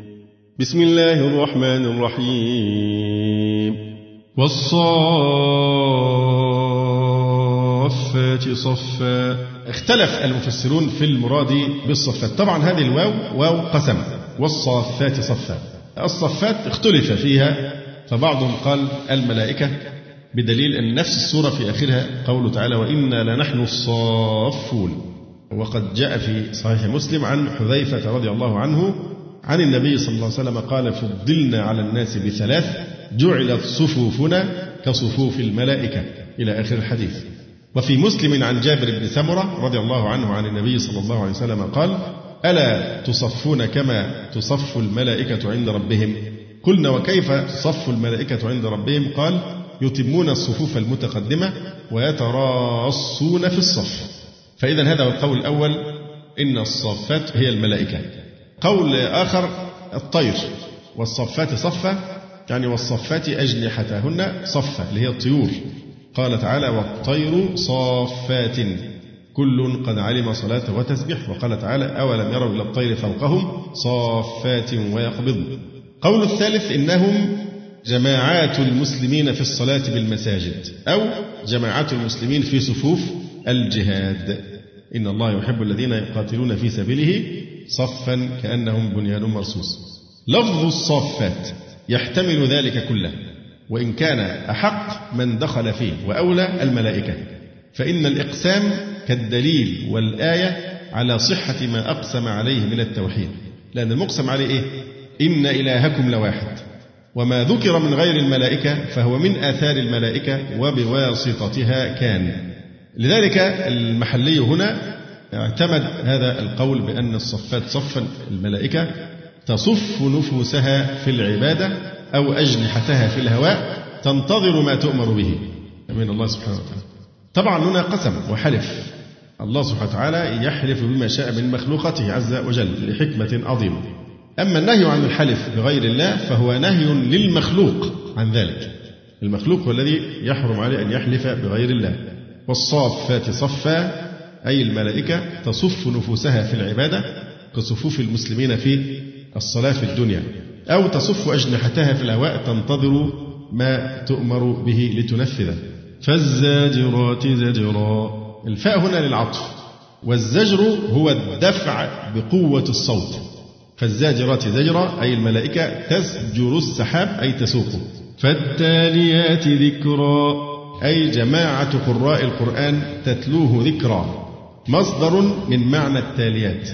بسم الله الرحمن الرحيم. والصافات صفا. اختلف المفسرون في المراد بالصفات. طبعا هذه الواو واو قسم. والصافات صفا. الصفات اختلف فيها فبعضهم قال الملائكة بدليل أن نفس السورة في آخرها قوله تعالى وإنا لنحن الصافون. وقد جاء في صحيح مسلم عن حذيفة رضي الله عنه عن النبي صلى الله عليه وسلم قال فضلنا على الناس بثلاث جعلت صفوفنا كصفوف الملائكة. إلى آخر الحديث. وفي مسلم عن جابر بن سمرة رضي الله عنه عن النبي صلى الله عليه وسلم قال ألا تصفون كما تصف الملائكة عند ربهم؟ قلنا وكيف تصف الملائكة عند ربهم؟ قال يتمون الصفوف المتقدمة ويتراصون في الصف. فإذا هذا هو القول الأول إن الصفات هي الملائكة. قول آخر الطير. والصفات صفة يعني والصفات أجنحتهن صفة اللي هي الطيور. قال تعالى والطير صافات. كل قد علم صلاته وتسبح وقال تعالى أولم يروا إلى الطير فوقهم صافات ويقبضن قول الثالث إنهم جماعات المسلمين في الصلاة بالمساجد أو جماعات المسلمين في صفوف الجهاد. إن الله يحب الذين يقاتلون في سبيله صفا كأنهم بنيان مرصوص. لفظ الصافات يحتمل ذلك كله وإن كان أحق من دخل فيه وأولى الملائكة. فإن الإقسام كالدليل والآية على صحة ما أقسم عليه من التوحيد. لأن المقسم عليه إيه؟ إن إلهكم لواحد وما ذكر من غير الملائكة فهو من آثار الملائكة وبواسطتها كان. لذلك المحلي هنا اعتمد هذا القول بأن الصفات صفا الملائكة تصف نفوسها في العبادة أو أجنحتها في الهواء تنتظر ما تؤمر به. من الله سبحانه وتعالى. طبعا هنا قسم وحلف. الله سبحانه وتعالى يحلف بما شاء من مخلوقته عز وجل لحكمة عظيمة. أما النهي عن الحلف بغير الله فهو نهي للمخلوق عن ذلك. المخلوق هو الذي يحرم عليه أن يحلف بغير الله. والصافات صفا أي الملائكة تصف نفوسها في العبادة كصفوف المسلمين في الصلاة في الدنيا أو تصف أجنحتها في الهواء تنتظر ما تؤمر به لتنفذه. فالزاجرات زجرا. الفاء هنا للعطف. والزجر هو الدفع بقوة الصوت. فالزاجرات زجرا أي الملائكة تزجر السحاب أي تسوقه فالتاليات ذكرا. أي جماعة قراء القرآن تتلوه ذكرا. مصدر من معنى التاليات.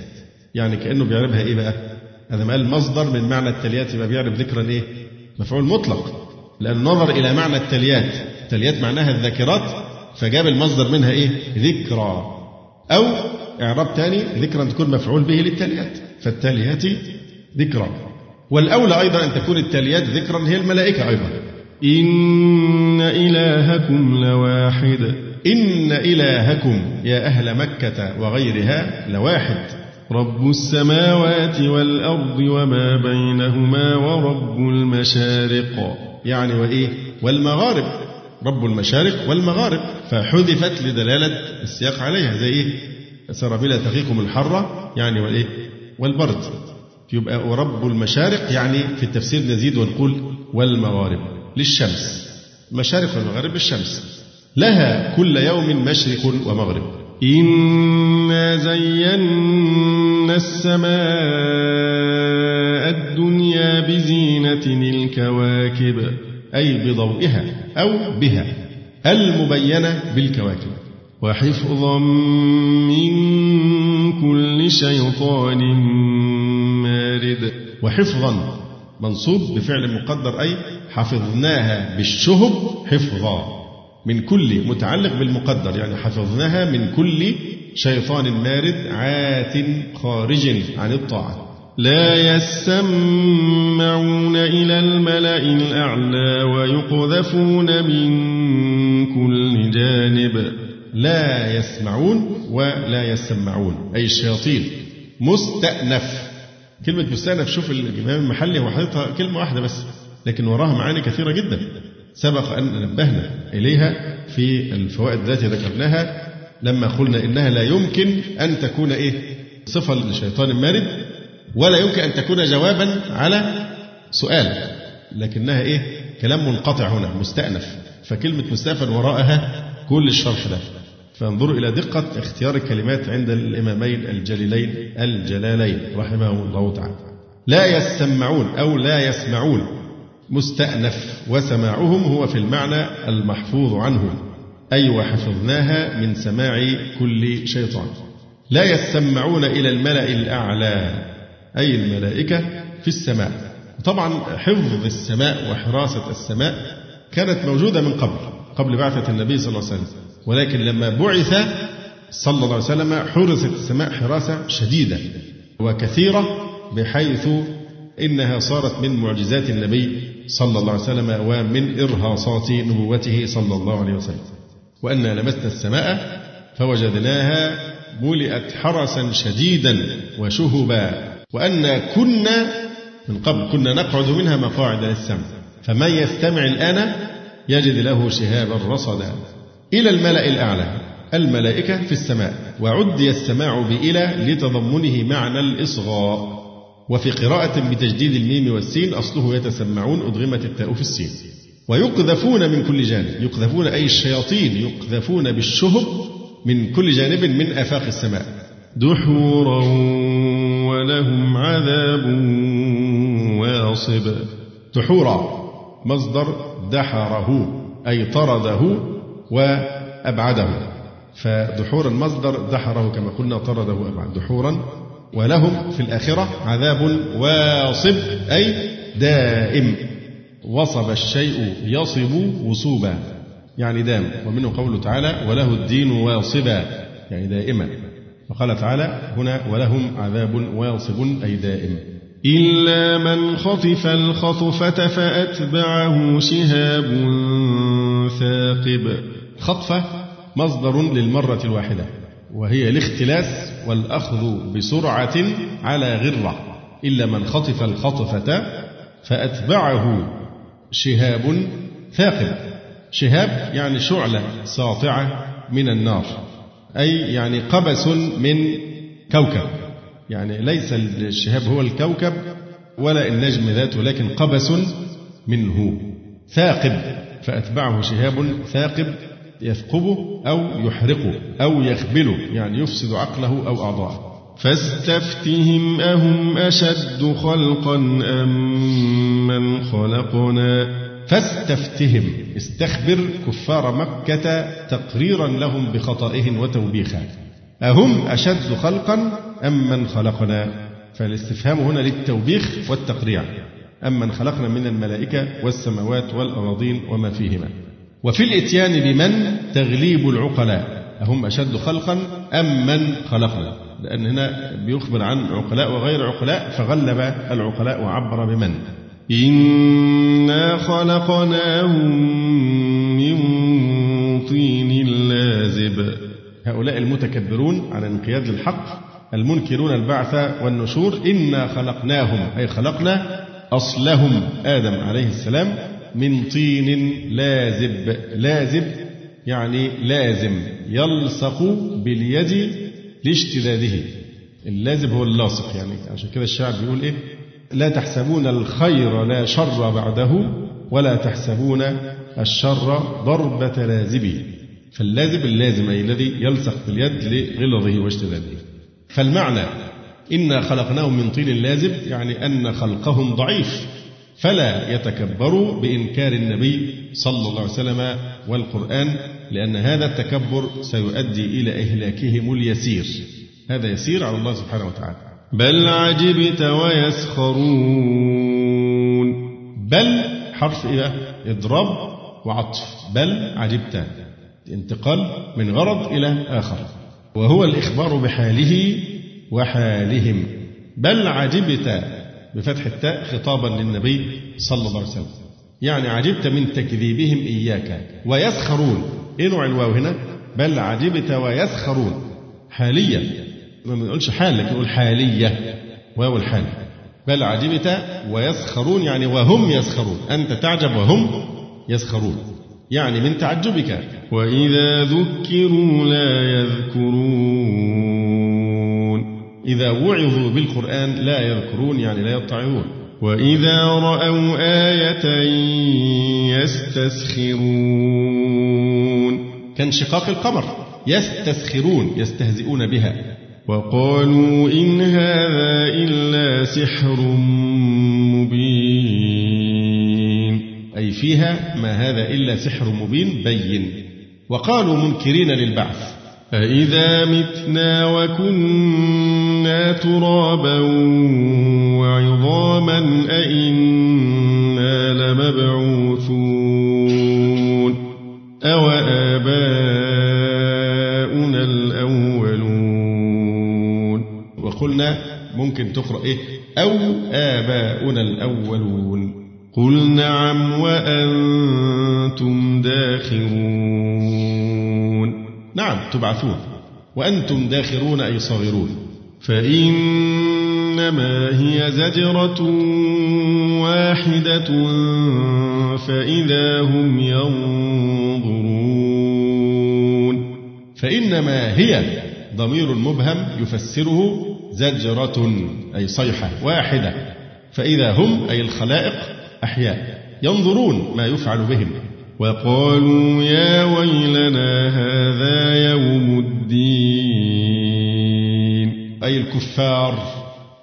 يعني كأنه بيعربها إيه بقى؟ هذا ما قال مصدر من معنى التاليات يبقى بيعرب ذكرا إيه؟ مفعول مطلق. لأن نظر إلى معنى التاليات التاليات معناها الذاكرات فجاب المصدر منها إيه؟ ذكرى. أو إعراب تاني ذكرا تكون مفعول به للتاليات. فالتاليات ذكرى. والأولى أيضا أن تكون التاليات ذكرا هي الملائكة أيضا. إن إلهكم لواحد. إن إلهكم يا أهل مكة وغيرها لواحد. رب السماوات والأرض وما بينهما ورب المشارق. يعني وإيه؟ والمغارب. رب المشارق والمغارب. فحذفت لدلالة السياق عليها. زي إيه؟ سرابيل تقيكم الحرة يعني وإيه؟ والبرد. يبقى ورب المشارق يعني في التفسير نزيد ونقول والمغارب للشمس. مشارق والمغارب للشمس. لها كل يوم مشرق ومغرب. إنا زينا السماء الدنيا بزينة الكواكب أي بضوئها أو بها المبينة بالكواكب. وحفظا من كل شيطان مارد. وحفظا منصوب بفعل مقدر أي حفظناها بالشهب حفظا. من كل متعلق بالمقدر يعني حفظناها من كل شيطان مارد عات خارج عن الطاعة. لا يسمعون إلى الملأ الأعلى ويقذفون من كل جانب. لا يسمعون ولا يسمعون. أي الشياطين. مستأنف. كلمة مستأنف شوف الإمام المحلي هو حاططها كلمة واحدة بس لكن وراها معاني كثيرة جدا. سبق أن نبهنا إليها في الفوائد التي ذكرناها لما قلنا إنها لا يمكن أن تكون إيه؟ صفة لشيطان مارد ولا يمكن أن تكون جوابا على سؤال لكنها إيه؟ كلام منقطع هنا مستأنف فكلمة مستأنف وراءها كل الشرح ده. فانظروا إلى دقة اختيار الكلمات عند الإمامين الجليلين الجلالين رحمهم الله تعالى. لا يسمعون أو لا يسمعون. مستأنف وسماعهم هو في المعنى المحفوظ عنه أي وحفظناها من سماع كل شيطان. لا يسمعون إلى الملأ الأعلى أي الملائكة في السماء. طبعا حفظ السماء وحراسة السماء كانت موجودة من قبل قبل بعثة النبي صلى الله عليه وسلم. ولكن لما بعث صلى الله عليه وسلم حرست السماء حراسة شديدة وكثيرة بحيث إنها صارت من معجزات النبي صلى الله عليه وسلم ومن إرهاصات نبوته صلى الله عليه وسلم. وأنا لمسنا السماء فوجدناها ملئت حرسا شديدا وشهبا. وأن كنا من قبل كنا نقعد منها مقاعد للسمع فمن يستمع الآن يجد له شهابا رصدا. إلى الملأ الأعلى الملائكة في السماء. وعدي السماع بإلى لتضمنه معنى الإصغاء. وفي قراءة بتجديد الميم والسين أصله يتسمعون أدغمت التاء في السين. ويقذفون من كل جانب يقذفون أي الشياطين يقذفون بالشهب من كل جانب من آفاق السماء. دحورا ولهم عذاب واصب. دحورا مصدر دحره أي طرده وأبعده. فدحور المصدر دحره كما قلنا طرده وأبعد دحورا ولهم في الآخرة عذاب واصب أي دائم. وصب الشيء يصب وصوبا يعني دام ومنه قوله تعالى وله الدين واصبا يعني دائما. وقال تعالى هنا ولهم عذاب واصب أي دائم. إلا من خطف الخطفة فأتبعه شهاب ثاقب. خطفة مصدر للمرة الواحدة. وهي الاختلاس والأخذ بسرعة على غرة إلا من خطف الخطفة فأتبعه شهاب ثاقب. شهاب يعني شعلة ساطعة من النار أي يعني قبس من كوكب. يعني ليس الشهاب هو الكوكب ولا النجم ذاته لكن قبس منه. ثاقب فأتبعه شهاب ثاقب يثقبه أو يحرقه أو يخبله يعني يفسد عقله أو أعضاءه. فاستفتهم أهم أشد خلقا أم من خلقنا؟ فاستفتهم استخبر كفار مكة تقريرا لهم بخطئهم وتوبيخا. أهم أشد خلقا أم من خلقنا؟ فالاستفهام هنا للتوبيخ والتقريع. أم من خلقنا من الملائكة والسماوات والأراضين وما فيهما. وفي الإتيان بمن تغليب العقلاء أهم أشد خلقا أم من خلقنا؟ لأن هنا بيخبر عن عقلاء وغير عقلاء فغلب العقلاء وعبر بمن؟ إنا خلقناهم من طين لازب. هؤلاء المتكبرون عن الانقياد للحق المنكرون البعث والنشور إنا خلقناهم أي خلقنا أصلهم آدم عليه السلام من طين لازب. لازب يعني لازم. يلصق باليد لاشتداده. اللازب هو اللاصق يعني. عشان كده الشاعر بيقول إيه؟ لا تحسبون الخير لا شر بعده ولا تحسبون الشر ضربة لازبه. فاللازب اللازم أي الذي يلصق باليد لغلظه واشتداده. فالمعنى إنا خلقناهم من طين لازب يعني أن خلقهم ضعيف. فلا يتكبروا بإنكار النبي صلى الله عليه وسلم والقرآن لأن هذا التكبر سيؤدي إلى إهلاكهم اليسير. هذا يسير على الله سبحانه وتعالى. بل عجبت ويسخرون. بل حرف إيه إضراب وعطف. بل عجبت. انتقال من غرض إلى آخر. وهو الإخبار بحاله وحالهم. بل عجبت بفتح التاء خطابا للنبي صلى الله عليه وسلم. يعني عجبت من تكذيبهم إياك ويسخرون. إيه نوع الواو هنا؟ بل عجبت ويسخرون. حاليا. ما بنقولش حال لكن نقول حالية. واو الحال. بل عجبت ويسخرون يعني وهم يسخرون. أنت تعجب وهم يسخرون. يعني من تعجبك. وإذا ذكروا لا يذكرون. إذا وعظوا بالقرآن لا يذكرون يعني لا يتعظون وإذا رأوا آية يستسخرون. كانشقاق القمر. يستسخرون يستهزئون بها. وقالوا إن هذا إلا سحر مبين. أي فيها ما هذا إلا سحر مبين بين. وقالوا منكرين للبعث. أإذا متنا وكنا ترابا وعظاما أإنا لمبعوثون أو آباؤنا الأولون وقلنا ممكن تقرأ إيه؟ أو آباؤنا الأولون قل نعم وأنتم داخرون نعم تبعثون. وأنتم داخرون أي صاغرون. فإنما هي زجرة واحدة فإذا هم ينظرون. فإنما هي ضمير مبهم يفسره زجرة أي صيحة واحدة. فإذا هم أي الخلائق أحياء. ينظرون ما يفعل بهم. وقالوا يا ويلنا هذا يوم الدين. أي الكفار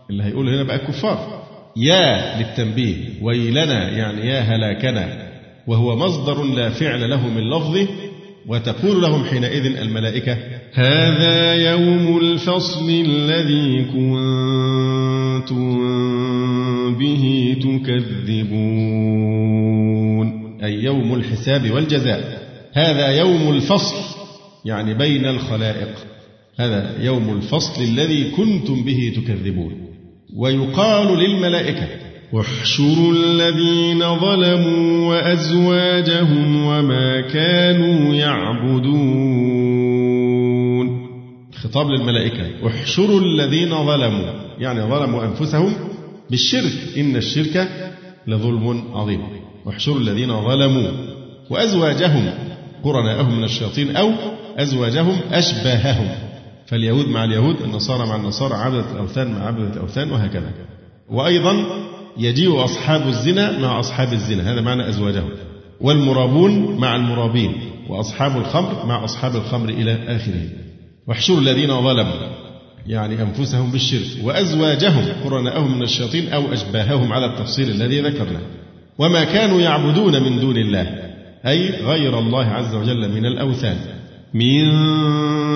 اللي هيقول هنا بقى كفار. يا للتنبيه ويلنا يعني يا هلاكنا. وهو مصدر لا فعل له من لفظه. وتقول لهم حينئذ الملائكة هذا يوم الفصل الذي كنتم به تكذبون. أي يوم الحساب والجزاء. هذا يوم الفصل يعني بين الخلائق. هذا يوم الفصل الذي كنتم به تكذبون. ويقال للملائكة واحشروا الذين ظلموا وأزواجهم وما كانوا يعبدون. خطاب للملائكة احشروا الذين ظلموا. يعني ظلموا أنفسهم بالشرك. إن الشرك لظلم عظيم. واحشروا الذين ظلموا وأزواجهم قرناءهم من الشياطين أو أزواجهم أشباههم. فاليهود مع اليهود النصارى مع النصارى عبدة الأوثان مع عبدة الأوثان وهكذا. وأيضا يجيء أصحاب الزنا مع أصحاب الزنا هذا معنى أزواجهم. والمرابون مع المرابين وأصحاب الخمر مع أصحاب الخمر إلى آخره. واحشروا الذين ظلموا يعني أنفسهم بالشرك. وأزواجهم قرناءهم من الشياطين أو أشباههم على التفصيل الذي ذكرنا وما كانوا يعبدون من دون الله أي غير الله عز وجل من الأوثان. من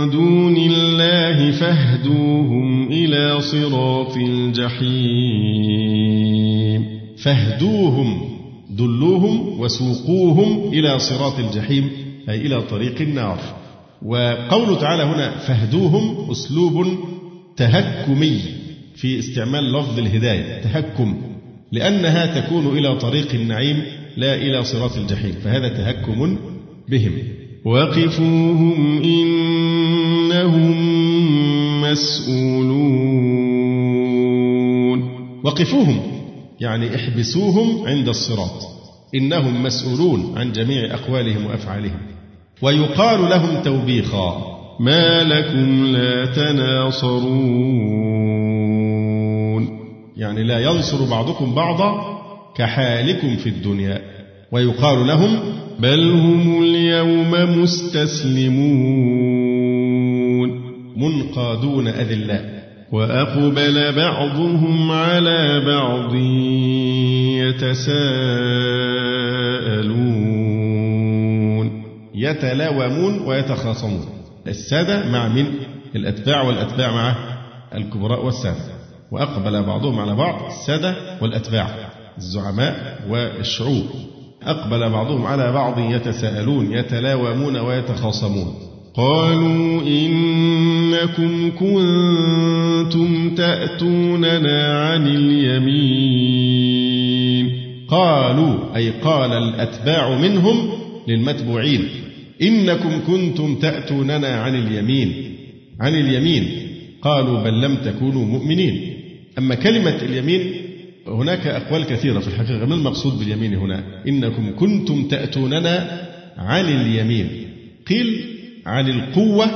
دون الله فاهدوهم إلى صراط الجحيم. فاهدوهم دلوهم وسوقوهم إلى صراط الجحيم أي إلى طريق النار. وقوله تعالى هنا فاهدوهم أسلوب تهكمي في استعمال لفظ الهداية تهكم. لأنها تكون إلى طريق النعيم لا إلى صراط الجحيم فهذا تهكم بهم. وقفوهم إنهم مسؤولون وقفوهم يعني احبسوهم عند الصراط. إنهم مسؤولون عن جميع أقوالهم وأفعالهم. ويقال لهم توبيخا ما لكم لا تناصرون. يعني لا ينصر بعضكم بعضا كحالكم في الدنيا. ويقال لهم بل هم اليوم مستسلمون. منقادون أذلاء وأقبل بعضهم على بعض يتساءلون. يتلاومون ويتخاصمون. السادة مع من؟ الأتباع والأتباع مع الكبراء والسادة. وأقبل بعضهم على بعض السادة والأتباع الزعماء والشعوب. أقبل بعضهم على بعض يتساءلون يتلاومون ويتخاصمون. قالوا إنكم كنتم تأتوننا عن اليمين. قالوا أي قال الأتباع منهم للمتبوعين إنكم كنتم تأتوننا عن اليمين. عن اليمين. قالوا بل لم تكونوا مؤمنين. أما كلمة اليمين هناك أقوال كثيرة في الحقيقة. ما المقصود باليمين هنا؟ إنكم كنتم تأتوننا عن اليمين. قيل عن القوة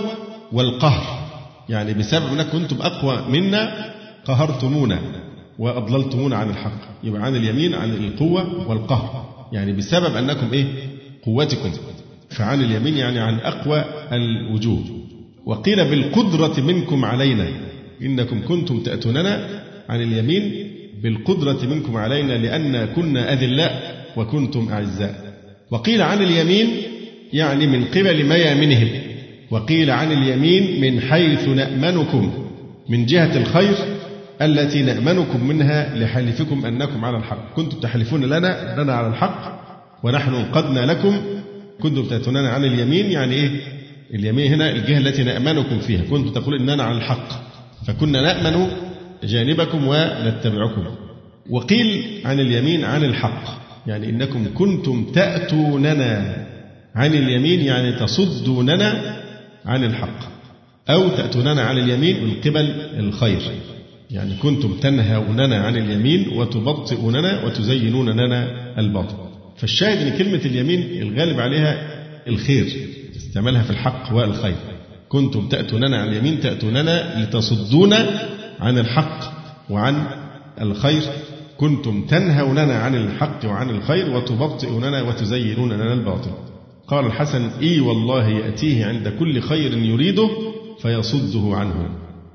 والقهر. يعني بسبب أنكم كنتم أقوى منا قهرتمونا وأضللتمونا عن الحق. يبقى عن اليمين عن القوة والقهر. يعني بسبب أنكم إيه؟ قوتكم. فعن اليمين يعني عن أقوى الوجوه. وقيل بالقدرة منكم علينا. إنكم كنتم تأتوننا عن اليمين بالقدرة منكم علينا لأن كنا أذلاء وكنتم أعزاء. وقيل عن اليمين يعني من قبل ميامنهم. وقيل عن اليمين من حيث نأمنكم من جهة الخير التي نأمنكم منها لحلفكم أنكم على الحق. كنتم تحلفون لنا أننا على الحق ونحن انقذنا لكم. كنتم تأتوننا عن اليمين يعني إيه؟ اليمين هنا الجهة التي نأمنكم فيها. كنتم تقول إننا على الحق فكنا نأمن جانبكم ونتبعكم. وقيل عن اليمين عن الحق يعني إنكم كنتم تأتوننا. عن اليمين يعني تصدوننا عن الحق أو تأتوننا عن اليمين من قبل الخير. يعني كنتم تنهوننا عن اليمين وتبطئوننا وتزينون لنا الباطل. فالشاهد إن كلمة اليمين الغالب عليها الخير استعملها في الحق والخير. كنتم تأتوننا عن اليمين تأتوننا لتصدونا عن الحق وعن الخير كنتم تنهوننا عن الحق وعن الخير وتبطئوننا وتزينون لنا الباطل. قال الحسن إي والله يأتيه عند كل خير يريده فيصده عنه.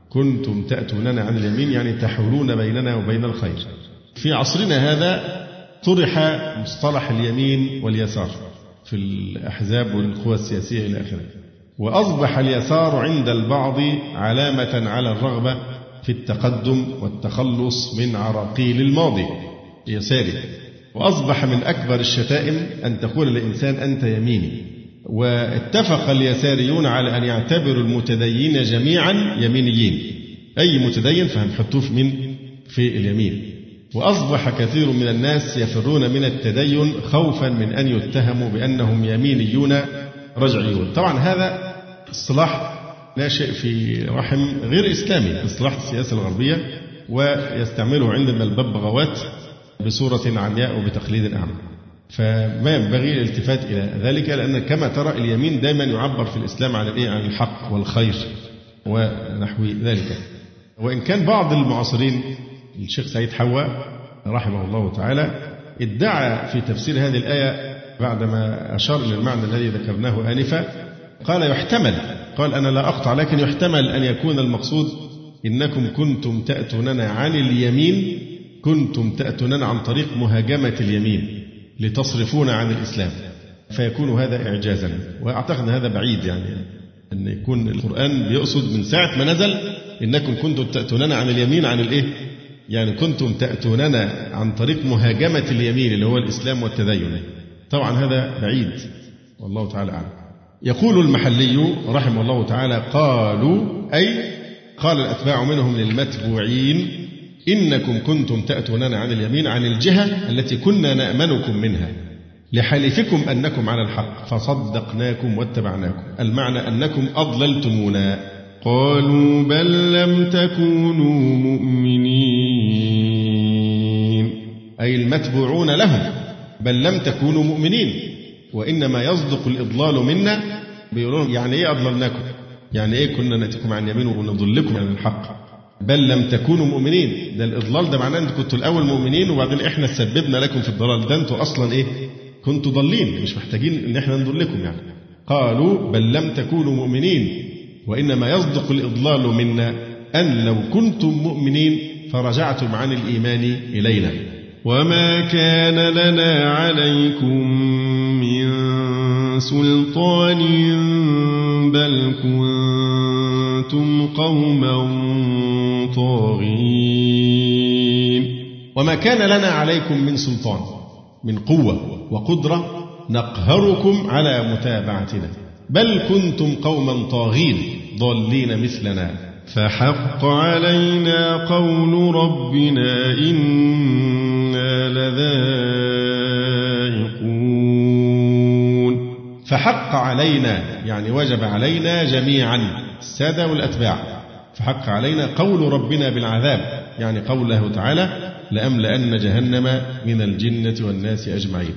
كنتم تأتوننا عن اليمين يعني تحولون بيننا وبين الخير. في عصرنا هذا طرح مصطلح اليمين واليسار في الأحزاب والقوى السياسية إلى آخره. وأصبح اليسار عند البعض علامة على الرغبة في التقدم والتخلص من عراقيل الماضي. يساري وأصبح من أكبر الشتائم أن تقول لإنسان أنت يميني. واتفق اليساريون على أن يعتبروا المتدينين جميعا يمينيين. أي متدين؟ فهنحطوه في من في اليمين. وأصبح كثير من الناس يفرون من التدين خوفا من أن يتهموا بأنهم يمينيون رجعيون. طبعا هذا اصطلاح ناشئ في رحم غير إسلامي اصطلاح السياسة الغربية ويستعمله عندنا الببغاوات بصورة عمياء وبتقليد أعمى فما ينبغي الالتفات إلى ذلك لأن كما ترى اليمين دائما يعبر في الإسلام عن الإيه؟ عن الحق والخير ونحو ذلك. وإن كان بعض المعاصرين الشيخ سعيد حواء رحمه الله تعالى ادعى في تفسير هذه الآية بعدما أشار إلى المعنى الذي ذكرناه آنفا قال يحتمل قال أنا لا أقطع لكن يحتمل أن يكون المقصود إنكم كنتم تأتوننا عن اليمين كنتم تأتوننا عن طريق مهاجمة اليمين لتصرفونا عن الإسلام. فيكون هذا إعجازا وأعتقد هذا بعيد يعني أن يكون القرآن بيقصد من ساعة ما نزل إنكم كنتم تأتوننا عن اليمين عن الإيه؟ يعني كنتم تأتوننا عن طريق مهاجمة اليمين اللي هو الإسلام والتدين. طبعا هذا بعيد والله تعالى أعلم. يقول المحلي رحمه الله تعالى قالوا أي قال الأتباع منهم للمتبوعين إنكم كنتم تأتوننا عن اليمين عن الجهة التي كنا نأمنكم منها لحلفكم أنكم على الحق فصدقناكم واتبعناكم المعنى أنكم أضللتمونا. قالوا بل لم تكونوا مؤمنين أي المتبوعون لهم بل لم تكونوا مؤمنين. وإنما يصدق الإضلال منا. بيقولون يعني إيه أضللناكم؟ يعني إيه كنا نأتيكم عن يمين ونضلكم عن الحق؟ بل لم تكونوا مؤمنين. ده الإضلال ده معناه أن كنتوا الأول مؤمنين وبعدين إحنا سببنا لكم في الضلال. ده أنتوا أصلا إيه؟ كنتوا ضالين. مش محتاجين إن إحنا نضلكم يعني. قالوا بل لم تكونوا مؤمنين. وإنما يصدق الإضلال منا أن لو كنتم مؤمنين فرجعتم عن الإيمان إلينا. وما كان لنا عليكم سلطان بل كنتم قوما طاغين. وما كان لنا عليكم من سلطان من قوة وقدرة نقهركم على متابعتنا. بل كنتم قوما طاغين ضالين مثلنا. فحق علينا قول ربنا إنا لذائقون فحق علينا يعني وجب علينا جميعا السادة والأتباع. فحق علينا قول ربنا بالعذاب يعني قوله تعالى لأملأن جهنم من الجنة والناس أجمعين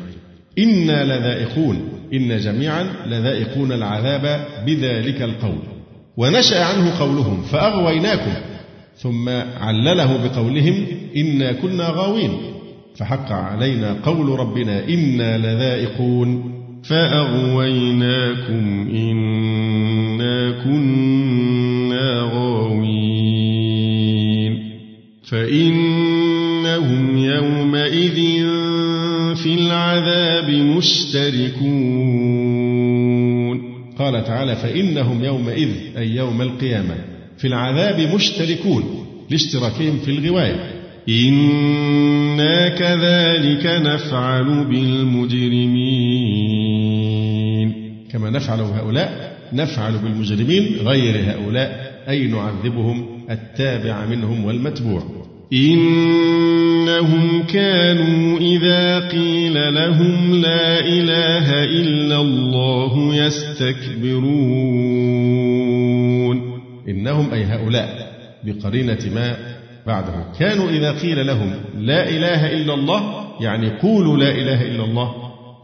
إنا لذائقون إن جميعا لذائقون العذاب بذلك القول. ونشأ عنه قولهم فأغويناكم. ثم علله بقولهم إنا كنا غاوين فحق علينا قول ربنا إنا لذائقون فأغويناكم إنا كنا غاوين فإنهم يومئذ في العذاب مشتركون قال تعالى فإنهم يومئذ أي يوم القيامة في العذاب مشتركون لاشتراكهم في الغواية. إنا كذلك نفعل بالمجرمين. كما نفعل بهؤلاء نفعل بالمجرمين غير هؤلاء أي نعذبهم؟ التابع منهم والمتبوع. إنهم كانوا إذا قيل لهم لا إله إلا الله يستكبرون. إنهم أي هؤلاء بقرينة ما بعده كانوا إذا قيل لهم لا إله إلا الله يعني قولوا لا إله إلا الله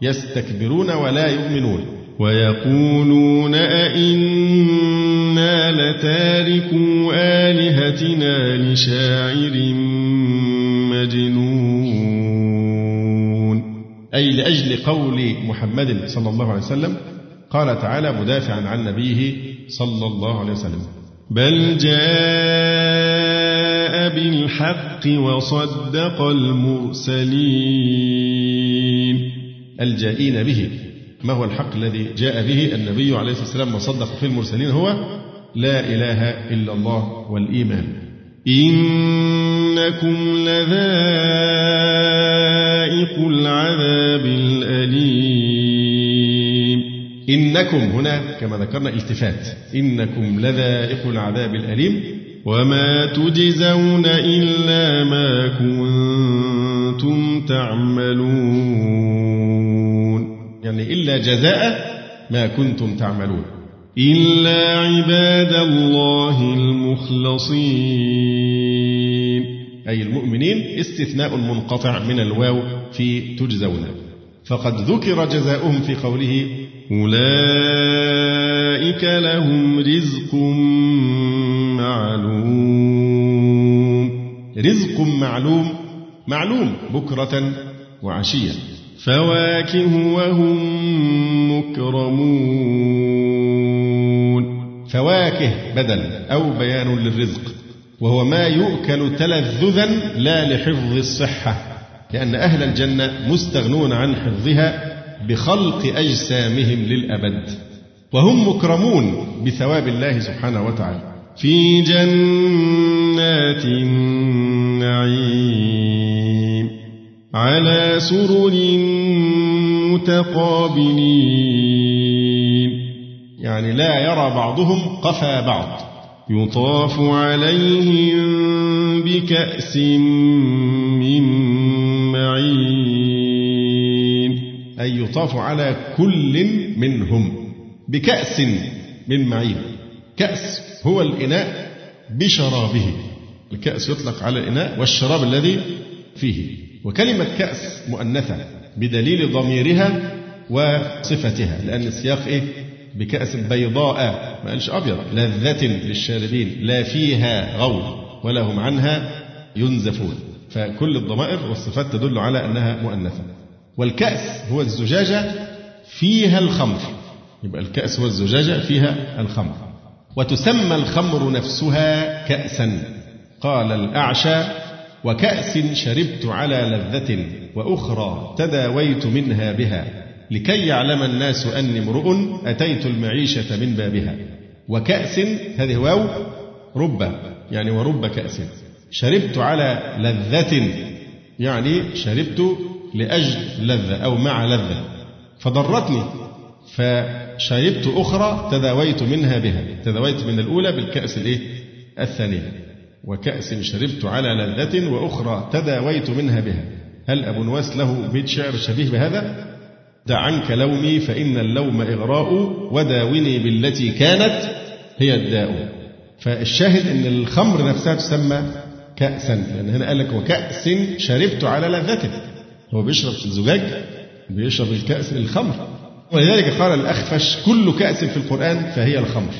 يستكبرون ولا يؤمنون. ويقولون أئنا لتاركوا آلهتنا لشاعر مجنون. أي لأجل قول محمد صلى الله عليه وسلم قال تعالى مدافعا عن نبيه صلى الله عليه وسلم بل جاء بالحق وصدق المرسلين. الجائين به ما هو الحق الذي جاء به؟ النبي عليه الصلاة والسلام وصدق في المرسلين هو لا إله إلا الله والإيمان. إنكم لذائق العذاب الأليم. إنكم هنا كما ذكرنا التفات. إنكم لذائق العذاب الأليم. وما تجزون إلا ما كنتم تعملون. يعني إلا جزاء ما كنتم تعملون. إلا عباد الله المخلصين. أي المؤمنين استثناء منقطع من الواو في تجزون. فقد ذكر جزاؤهم في قوله أولئك لهم رزق معلوم. رزق معلوم معلوم بكرة وعشية. فواكه وهم مكرمون. فواكه بدل أو بيان للرزق وهو ما يؤكل تلذذا لا لحفظ الصحة لأن أهل الجنة مستغنون عن حفظها بخلق أجسامهم للأبد وهم مكرمون بثواب الله سبحانه وتعالى. في جنات النعيم. على سرر متقابلين. يعني لا يرى بعضهم قفا بعض. يطاف عليهم بكأس من معين. أي يطاف على كل منهم بكأس من معين. كأس هو الإناء بشرابه. الكأس يطلق على الإناء والشراب الذي فيه. وكلمة كأس مؤنثة بدليل ضميرها وصفتها لأن السياق إيه؟ بكأس بيضاء ما قالش أبيض لذة للشاربين لا فيها غول ولا هم عنها ينزفون. فكل الضمائر والصفات تدل على أنها مؤنثة. والكأس هو الزجاجة فيها الخمر. يبقى الكأس هو الزجاجة فيها الخمر. وتسمى الخمر نفسها كأسا. قال الأعشى وكأس شربت على لذة وأخرى تداويت منها بها لكي يعلم الناس أني امرؤ أتيت المعيشة من بابها. وكأس هذه واو رب يعني ورب كأس. شربت على لذة يعني شربت لأجل لذة أو مع لذة. فضرتني فشربت أخرى تداويت منها بها. تداويت من الأولى بالكأس الإيه؟ الثانية وكأس شربت على لذة وأخرى تداويت منها بها. هل أبو نواس له بيت شعر شبيه بهذا؟ دع عنك لومي فإن اللوم إغراء وداوني بالتي كانت هي الداء. فالشاهد أن الخمر نفسها تسمى كأسا لأن هنا قال لك وكأس شربت على لذته هو بيشرب في الزجاج بيشرب الكأس الخمر. ولذلك قال الأخفش كل كأس في القرآن فهي الخمر.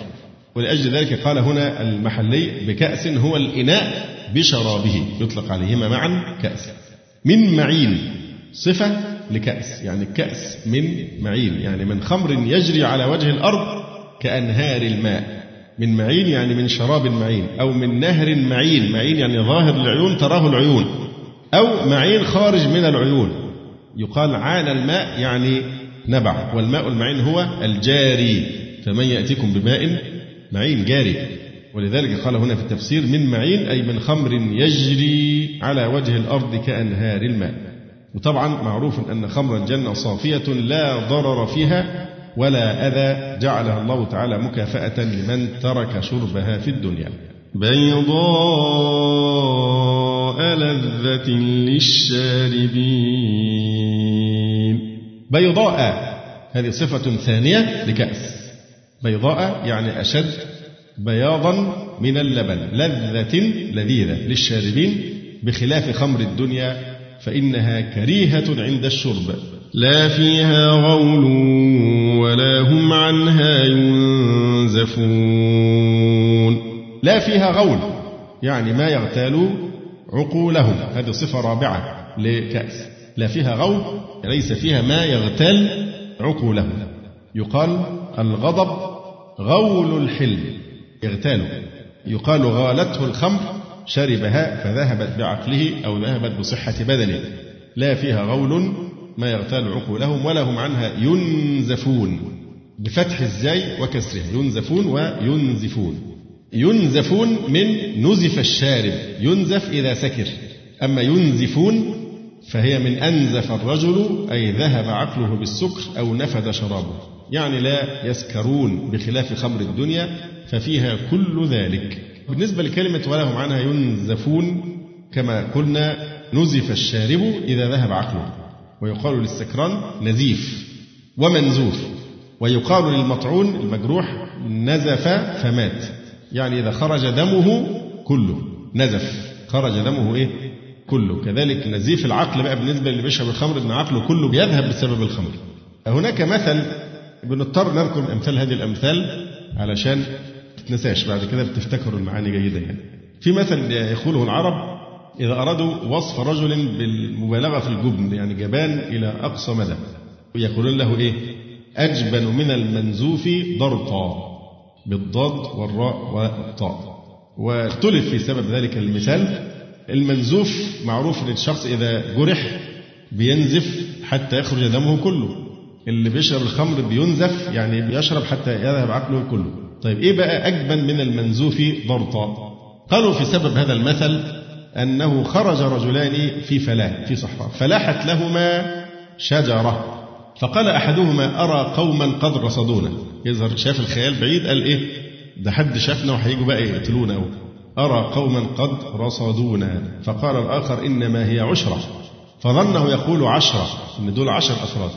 ولأجل ذلك قال هنا المحلي بكأس هو الإناء بشرابه يطلق عليهما معا كأس. من معين؟ صفة لكأس يعني كأس من معين يعني من خمر يجري على وجه الأرض كأنهار الماء. من معين يعني من شراب معين أو من نهر معين معين يعني ظاهر العيون تراه العيون. أو معين خارج من العيون يقال عان الماء يعني نبع والماء المعين هو الجاري. فمن يأتيكم بماء معين جاري. ولذلك قال هنا في التفسير من معين أي من خمر يجري على وجه الأرض كأنهار الماء. وطبعا معروف أن خمر الجنة صافية لا ضرر فيها ولا أذى. جعلها الله تعالى مكافأة لمن ترك شربها في الدنيا. بيضاء لذة للشاربين. بيضاء هذه صفة ثانية لكأس. بيضاء يعني أشد بياضا من اللبن لذة لذيذة للشاربين بخلاف خمر الدنيا فإنها كريهة عند الشرب. لا فيها غول ولا هم عنها ينزفون. لا فيها غول يعني ما يغتال عقولهم. هذه صفة رابعة لكأس. لا فيها غول ليس فيها ما يغتال عقولهم. يقال الغضب غول الحلم. يغتاله يقال غالته الخمر شربها فذهبت بعقله أو ذهبت بصحة بدنه. لا فيها غول ما يغتال عقولهم ولا هم عنها ينزفون. بفتح الزاي وكسرها. ينزفون وينزفون. ينزفون من نزف الشارب. ينزف إذا سكر. أما ينزفون فهي من أنزف الرجل أي ذهب عقله بالسكر أو نفد شرابه. يعني لا يسكرون بخلاف خمر الدنيا ففيها كل ذلك. بالنسبة لكلمة ولهم عنها ينزفون كما قلنا نزف الشارب إذا ذهب عقله ويقال للسكران نزيف ومنزوف ويقال للمطعون المجروح نزف فمات. يعني إذا خرج دمه كله نزف. خرج دمه إيه؟ كله. كذلك نزيف العقل بقى بالنسبة اللي بيشرب الخمر إن عقله كله بيذهب بسبب الخمر. هناك مثل بنضطر نذكر أمثال هذه الأمثال علشان تتنساش. بعد كده بتفتكروا المعاني جيدا يعني. في مثل يقوله العرب إذا أرادوا وصف رجل بالمبالغة في الجبن يعني جبان إلى أقصى مدى يقولون له إيه؟ أجبن من المنزوف ضرطا بالضاد والراء والطاء. واختلف في سبب ذلك المثال المنزوف معروف ان الشخص إذا جرح بينزف حتى يخرج دمه كله. اللي بيشرب الخمر بينزف يعني بيشرب حتى يذهب عقله كله. طيب إيه بقى اجبن من المنزوف ضرطا؟ قالوا في سبب هذا المثل أنه خرج رجلان في فلاة في صحراء فلاحت لهما شجرة. فقال أحدهما أرى قوما قد رصدونا. يظهر شاف الخيال بعيد قال إيه؟ ده حد شافنا وهيجوا بقى يقتلونا. أو أرى قوما قد رصدونا. فقال الآخر إنما هي عشرة. فظنه يقول عشرة إن دول عشر أفراد.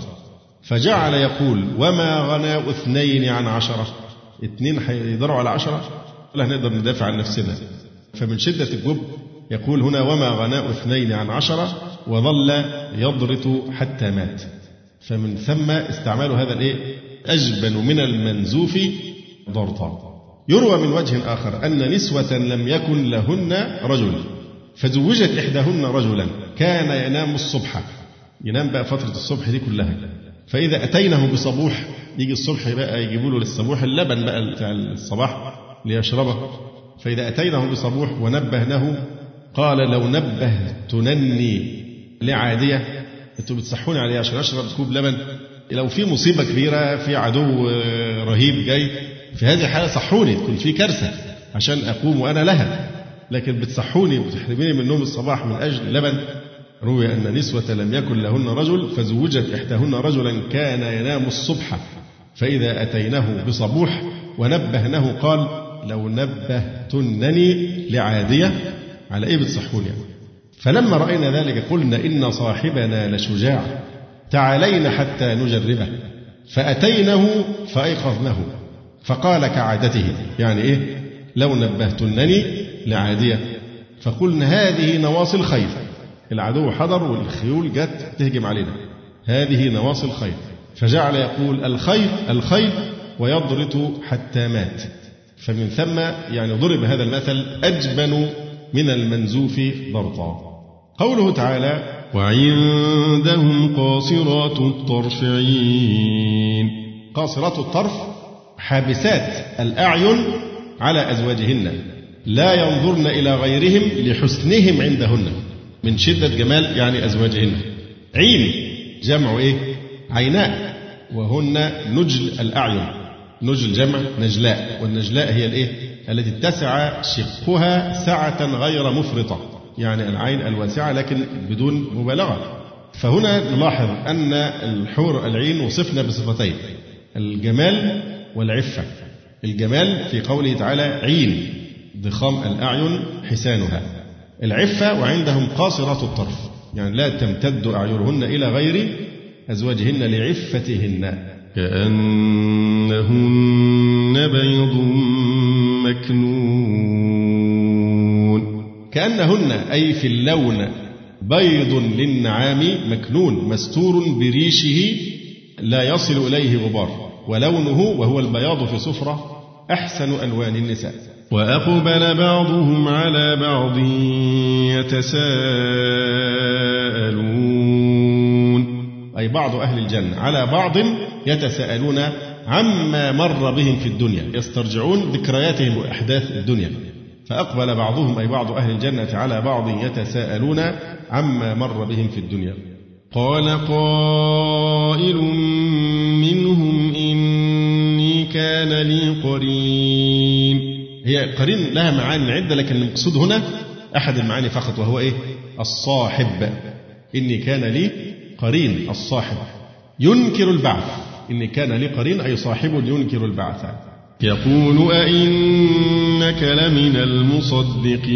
فجعل يقول وما غناء اثنين عن عشرة؟ اثنين هيقدروا على عشرة؟ لا هنقدر ندافع عن نفسنا. فمن شدة الجب يقول هنا وما غناء اثنين عن عشرة؟ وظل يضرط حتى مات. فمن ثم استعمال هذا الإيه؟ أجبن من المنزوف ضرطا. يروى من وجه آخر أن نسوة لم يكن لهن رجل. فزوجت إحداهن رجلا كان ينام الصبح. ينام بقى فترة الصبح دي كلها. فإذا أتينه بصبوح يجي الصبح بقى يجيبوا له للصبوح اللبن بقى بتاع الصباح ليشربه. فإذا أتينه بصبوح ونبهنه قال لو نبهتنني لعادية أنتوا بتصحوني عليه عشان أشرب كوب لبن. لو في مصيبة كبيرة في عدو رهيب جاي في هذه الحالة صحوني تكون في كارثة عشان أقوم وأنا لها. لكن بتصحوني وتحرميني من نوم الصباح من أجل لبن روي أن نسوة لم يكن لهن رجل فزوجت إحداهن رجلا كان ينام الصبح فإذا أتيناه بصبوح ونبهنه قال لو نبهتنني لعادية على إيه بتصحوني؟ يعني فلما رأينا ذلك قلنا إن صاحبنا لشجاع تعالينا حتى نجربه. فأتيناه فأيقظناه فقال كعادته يعني إيه؟ لو نبهتنني لعادية. فقلنا هذه نواصي الخير. العدو حضر والخيول جت تهجم علينا. هذه نواصي الخير فجعل يقول الخير الخير ويضرط حتى مات. فمن ثم يعني ضرب هذا المثل أجبن من المنزوف ضرطا. قوله تعالى وعندهم قاصرات الطرف عين. قاصرات الطرف حابسات الأعين على أزواجهن. لا ينظرن إلى غيرهم لحسنهم عندهن. من شدة جمال يعني أزواجهن. عين جمع إيه؟ عيناء. وهن نجل الأعين. نجل جمع نجلاء. والنجلاء هي الإيه؟ التي اتسع شقها سعة غير مفرطة. يعني العين الواسعة لكن بدون مبالغة. فهنا نلاحظ أن الحور العين وصفنا بصفتين. الجمال والعفة. الجمال في قوله تعالى عين ضخام الأعين حسانها. العفة وعندهم قاصرات الطرف. يعني لا تمتد أعينهن إلى غير أزواجهن لعفتهن. كأنهن بيض مكنون. كأنهن أي في اللون بيض للنعام مكنون مستور بريشه لا يصل إليه غبار ولونه وهو البياض في صفرة أحسن ألوان النساء. وأقبل بعضهم على بعض يتساءلون. أي بعض أهل الجنة على بعض يتساءلون عما مر بهم في الدنيا يسترجعون ذكرياتهم وأحداث الدنيا. فأقبل بعضهم أي بعض أهل الجنة على بعض يتساءلون عما مر بهم في الدنيا. قال قائل منهم إني كان لي قرين هي قرين لها معاني عدة لكن المقصود هنا أحد المعاني فقط وهو إيه؟ الصاحب. إني كان لي قرين الصاحب. ينكر البعث. إن كان لي قرين أي صاحب ينكر البعث. يقول أئنك لمن المصدقين.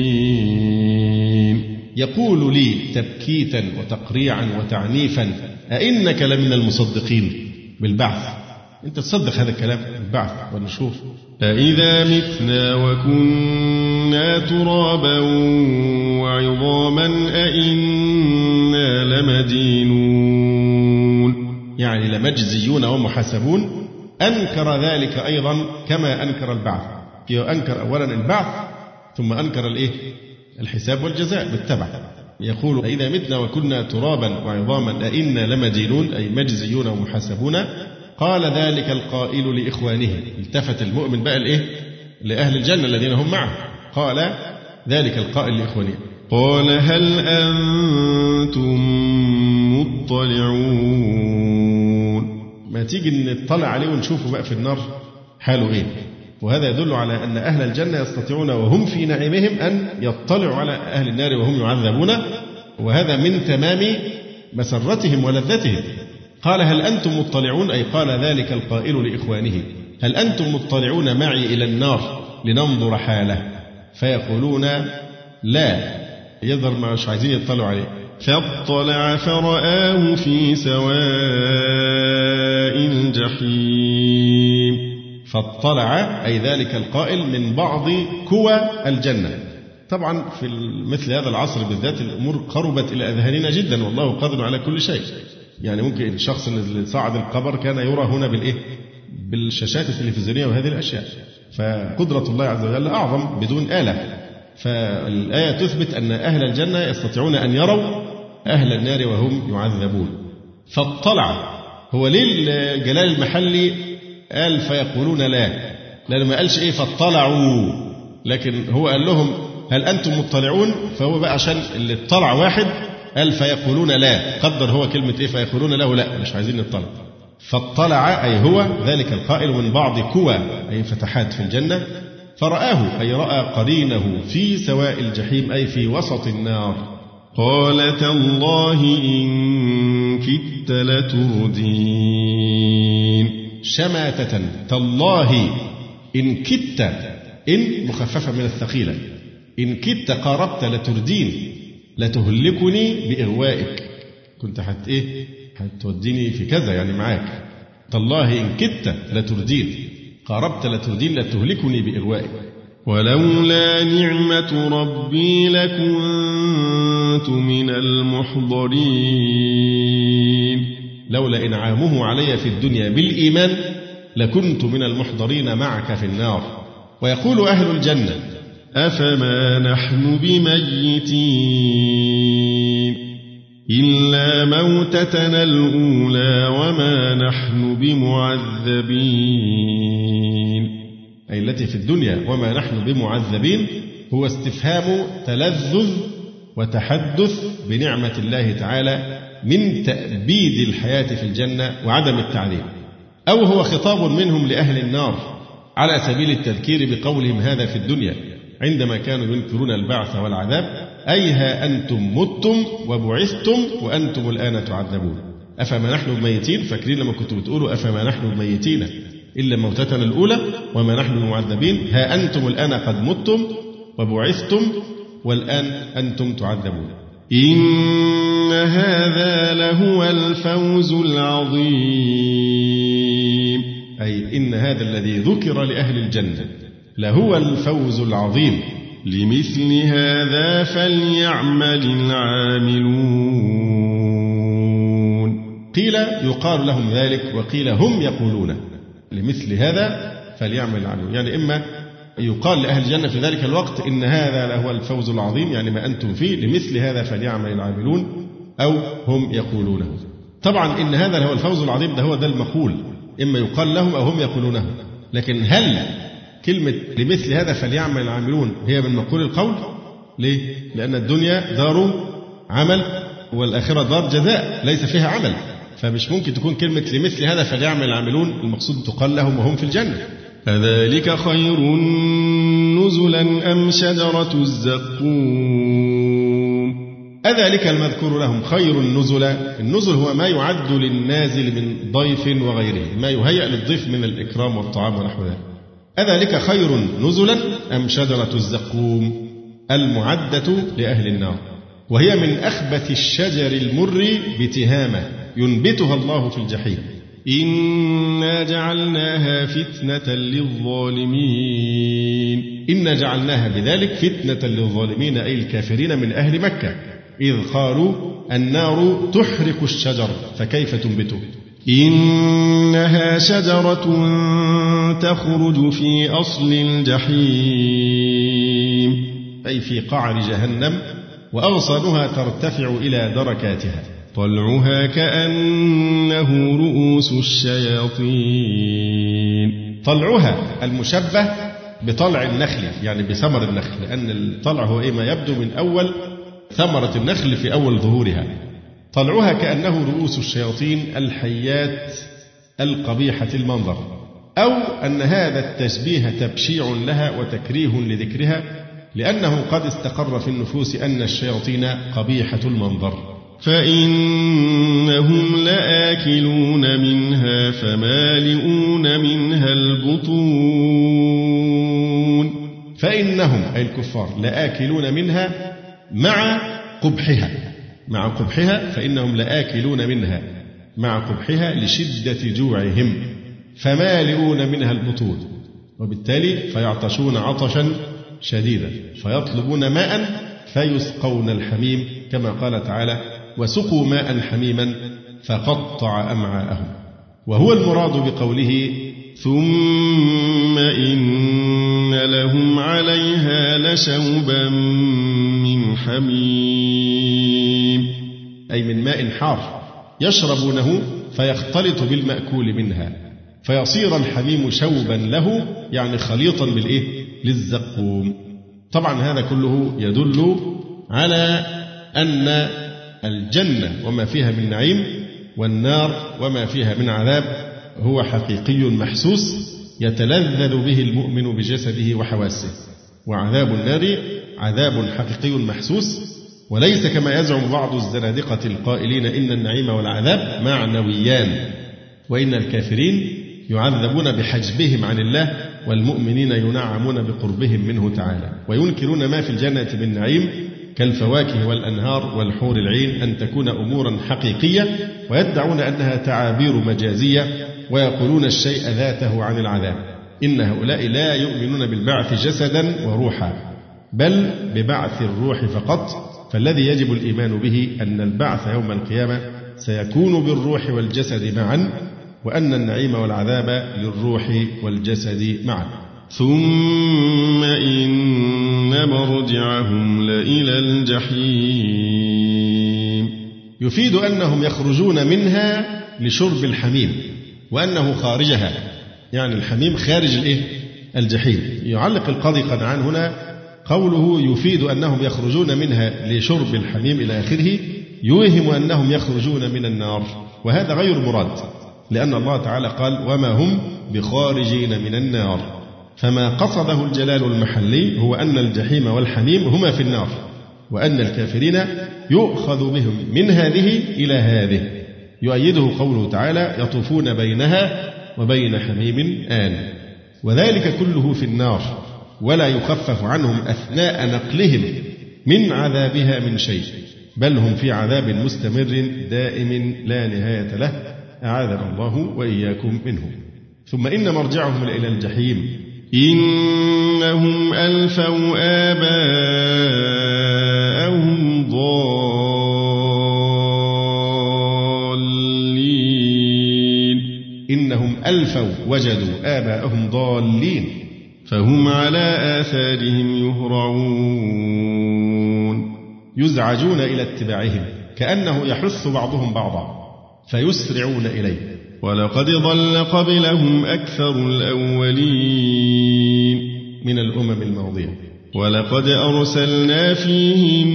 يقول لي تبكيتا وتقريعا وتعنيفا. أئنك لمن المصدقين. بالبعث. أنت تصدق هذا الكلام البعث والنشور أإذا متنا وكنا ترابا وعظاما أئنا لمدينون يعني لمجزيون ومحاسبون أنكر ذلك أيضا كما أنكر البعث أنكر أولا البعث ثم أنكر الإيه؟ الحساب والجزاء بالتبع يقول إذا متنا وكنا ترابا وعظاما أئنا لمدينون أي مجزيون ومحاسبون قال ذلك القائل لإخوانه. التفت المؤمن بقى لإيه؟ لأهل الجنة الذين هم معه. قال ذلك القائل لإخوانه. قال هل أنتم مطلعون؟ ما تيجي نطلع عليه ونشوفه بقى في النار حاله إيه؟ وهذا يدل على أن أهل الجنة يستطيعون وهم في نعيمهم أن يطلعوا على أهل النار وهم يعذبون. وهذا من تمام مسرتهم ولذتهم. قال هل أنتم مطلعون؟ أي قال ذلك القائل لإخوانه. هل أنتم مطلعون معي إلى النار لننظر حاله؟ فيقولون لا. يظهر مش عايزين يطلعوا عليه. فاطلع فرآه في سواء الجحيم. فاطلع أي ذلك القائل من بعض كوى الجنة. طبعا في مثل هذا العصر بالذات الأمور قربت إلى أذهاننا جدا والله قادر على كل شيء. يعني ممكن الشخص اللي صعد القبر كان يرى هنا بالإيه؟ بالشاشات التلفزيونية وهذه الأشياء. فقدرة الله عز وجل أعظم بدون آلة. فالآية تثبت أن أهل الجنة يستطيعون أن يروا أهل النار وهم يعذبون. فاطلع. هو ليه الجلال المحلي قال فيقولون لا؟ لأنه ما قالش إيه فاطلعوا. لكن هو قال لهم هل أنتم مطلعون؟ فهو بقى عشان اللي اطلع واحد قال فيقولون لا. قدر هو كلمة إيه؟ فيقولون له لا. مش عايزين نطلع فاطلع أي هو ذلك القائل من بعض كوى أي فتحات في الجنة. فرآه أي رأى قرينه في سواء الجحيم أي في وسط النار. قال تالله إن كدت لتردين. شماتة تالله إن كدت إن مخففة من الثقيلة. إن كدت قاربت لتردين. لتهلكني بإغوائك كنت حت إيه؟ هتوديني في كذا يعني معاك. تالله إن كدت لتردين قاربت لتردين لتهلكني بإغوائك ولولا نعمة ربي لكنت من المحضرين. لولا إنعامه علي في الدنيا بالإيمان لكنت من المحضرين معك في النار. ويقول أهل الجنة أفما نحن بميتين؟ إلا موتتنا الأولى وما نحن بمعذبين. أي التي في الدنيا وما نحن بمعذبين هو استفهام تلذذ وتحدث بنعمة الله تعالى من تأبيد الحياة في الجنة وعدم التعذيب. أو هو خطاب منهم لأهل النار على سبيل التذكير بقولهم هذا في الدنيا. عندما كانوا ينكرون البعث والعذاب أي ها أنتم متم وبعثتم وأنتم الآن تعذبون. أفما نحن بميتين فاكرين لما كنتوا بتقولوا أفما نحن بميتين إلا موتتنا الأولى وما نحن بمعذبين ها أنتم الآن قد متم وبعثتم والآن أنتم تعذبون. إن هذا لهو الفوز العظيم. أي إن هذا الذي ذكر لأهل الجنة. لهو الفوز العظيم. لمثل هذا فليعمل العاملون. قيل يقال لهم ذلك وقيل هم يقولون. لمثل هذا فليعمل العاملون. يعني إما يقال لأهل الجنة في ذلك الوقت إن هذا لهو الفوز العظيم يعني ما أنتم فيه لمثل هذا فليعمل العاملون أو هم يقولونه. طبعا إن هذا لهو الفوز العظيم ده هو ده المقول. إما يقال لهم أو هم يقولونه. لكن هل كلمة لمثل هذا فليعمل العاملون هي من مقول القول. ليه؟ لأن الدنيا دار عمل والآخرة دار جزاء ليس فيها عمل. فمش ممكن تكون كلمة لمثل هذا فليعمل العاملون المقصود تقال لهم وهم في الجنة. أذلك خير نزلا أم شجرة الزقوم. أذلك المذكور لهم خير نزلا النزل هو ما يعد للنازل من ضيف وغيره ما يهيأ للضيف من الإكرام والطعام ونحو ذلك. أذلك خير نزلا أم شجرة الزقوم المعدة لأهل النار؟ وهي من أخبث الشجر المر بتهامة ينبتها الله في الجحيم. إنا جعلناها فتنة للظالمين. إنا جعلناها بذلك فتنة للظالمين أي الكافرين من أهل مكة. إذ قالوا النار تحرق الشجر فكيف تنبته؟ إنها شجرة تخرج في أصل الجحيم أي في قعر جهنم وأغصانها ترتفع إلى دركاتها. طلعها كأنه رؤوس الشياطين. طلعها المشبه بطلع النخل يعني بثمر النخل لأن الطلع هو إيه ما يبدو من أول ثمرة النخل في أول ظهورها. طلعها كأنه رؤوس الشياطين الحيات القبيحة المنظر أو أن هذا التشبيه تبشيع لها وتكريه لذكرها لأنه قد استقر في النفوس أن الشياطين قبيحة المنظر. فإنهم لآكلون منها فمالئون منها البطون. فإنهم أي الكفار لآكلون منها مع قبحها. مع قبحها فإنهم لآكلون منها مع قبحها لشدة جوعهم فمالئون منها البطون وبالتالي فيعطشون عطشا شديدا فيطلبون ماء فيسقون الحميم كما قال تعالى وسقوا ماء حميما فقطع أمعاءهم وهو المراد بقوله ثم إن لهم عليها لشوبا من حميم أي من ماء حار يشربونه فيختلط بالمأكول منها فيصير الحميم شوبا له يعني خليطا بالإيه؟ للزقوم طبعا هذا كله يدل على أن الجنة وما فيها من نعيم والنار وما فيها من عذاب هو حقيقي محسوس يتلذذ به المؤمن بجسده وحواسه وعذاب النار عذاب حقيقي محسوس وليس كما يزعم بعض الزنادقة القائلين إن النعيم والعذاب معنويان وإن الكافرين يعذبون بحجبهم عن الله والمؤمنين ينعمون بقربهم منه تعالى. وينكرون ما في الجنة من نعيم كالفواكه والأنهار والحور العين أن تكون أمورا حقيقية ويدعون أنها تعابير مجازية ويقولون الشيء ذاته عن العذاب. إن هؤلاء لا يؤمنون بالبعث جسدا وروحا بل ببعث الروح فقط فالذي يجب الإيمان به أن البعث يوم القيامة سيكون بالروح والجسد معا وأن النعيم والعذاب للروح والجسد معا. ثم إن مرجعهم لإلى الجحيم. يفيد أنهم يخرجون منها لشرب الحميم وأنه خارجها يعني الحميم خارج الإيه؟ الجحيم. يعلق القاضي قنعان هنا قوله يفيد أنهم يخرجون منها لشرب الحميم إلى آخره يوهم أنهم يخرجون من النار. وهذا غير مراد لأن الله تعالى قال وما هم بخارجين من النار فما قصده الجلال المحلي هو أن الجحيم والحميم هما في النار وأن الكافرين يؤخذ بهم من هذه إلى هذه. يؤيده قوله تعالى يطوفون بينها وبين حميم آن وذلك كله في النار. ولا يخفف عنهم أثناء نقلهم من عذابها من شيء بل هم في عذاب مستمر دائم لا نهاية له أعاذنا الله وإياكم منه. ثم إن مرجعهم إلى الجحيم. إنهم ألفوا آباءهم ضالين. إنهم ألفوا وجدوا آباءهم ضالين. فهم على آثارهم يهرعون. يزعجون إلى اتباعهم كأنه يحث بعضهم بعضا فيسرعون إليه. ولقد ضل قبلهم أكثر الأولين من الأمم الماضية. ولقد أرسلنا فيهم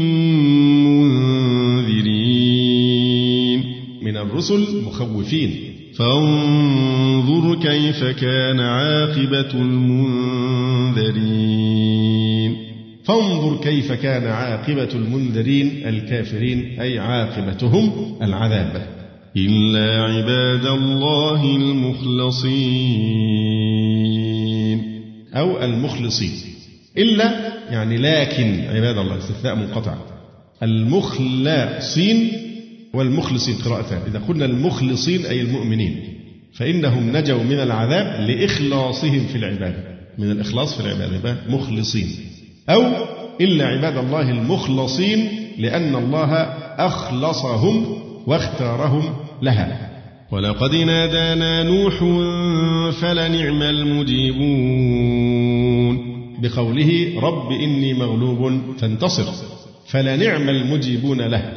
منذرين من الرسل مخوفين. فانظر كيف كان عاقبة المنذرين. فانظر كيف كان عاقبة المنذرين الكافرين أي عاقبتهم العذاب. إلا عباد الله المخلصين. أو المخلصين. إلا يعني لكن عباد الله استثناء منقطع. المخلصين والمخلصين قراءتان إذا قلنا المخلصين أي المؤمنين فإنهم نجوا من العذاب لإخلاصهم في العبادة. من الإخلاص في العبادة مخلصين. أو إلا عباد الله المخلصين لأن الله أخلصهم واختارهم لها. ولقد نادانا نوح فلنعم المجيبون. بقوله رب إني مغلوب فانتصر فلنعم المجيبون له.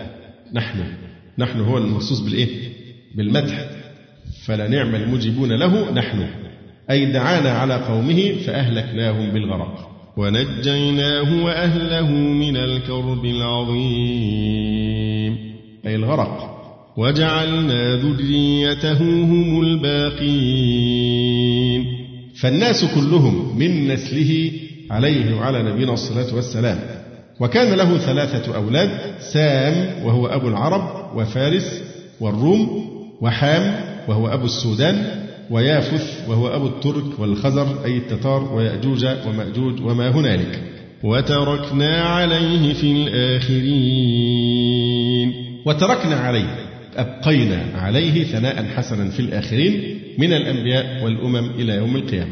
نحن. نحن هو المخصوص بالإيه؟ بالمدح. فلنعم المجيبون له نحن. أي دعانا على قومه فأهلكناهم بالغرق. ونجيناه وأهله من الكرب العظيم. أي الغرق. وجعلنا ذريته هم الباقين. فالناس كلهم من نسله عليه وعلى نبينا الصلاة والسلام. وكان له ثلاثة أولاد سام وهو أبو العرب وفارس والروم وحام وهو أبو السودان ويافث وهو أبو الترك والخزر أي التتار ويأجوج ومأجوج وما هنالك. وتركنا عليه في الآخرين. وتركنا عليه أبقينا عليه ثناء حسنا في الآخرين من الأنبياء والأمم إلى يوم القيامة.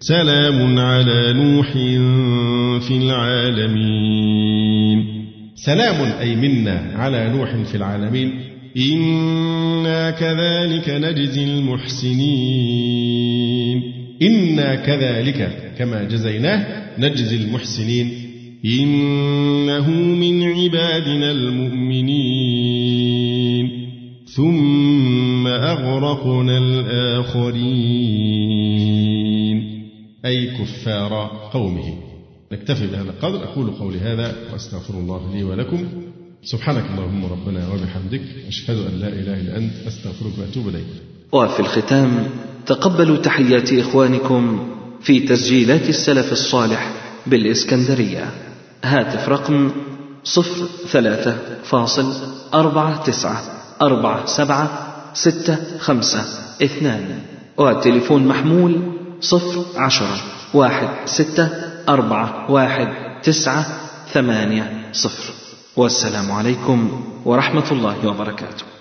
سلام على نوح في العالمين. سلام أي منا على نوح في العالمين. إنا كذلك نجزي المحسنين. إنا كذلك كما جزيناه نجزي المحسنين. إنه من عبادنا المؤمنين. ثم أغرقنا الآخرين. أي كفار قومه نكتفي بهذا القدر. أقول قولي هذا وأستغفر الله لي ولكم. سبحانك اللهم ربنا وبحمدك أشهد أن لا إله إلا أنت أستغفرك وأتوب إليك. وفي الختام. تقبلوا تحيات إخوانكم في تسجيلات السلف الصالح بالإسكندرية. هاتف رقم صفر ثلاثة فاصل أربعة تسعة أربعة سبعة ستة خمسة اثنان. والتليفون محمول صفر عشرة واحد ستة أربعة واحد تسعة ثمانية صفر. والسلام عليكم ورحمة الله وبركاته.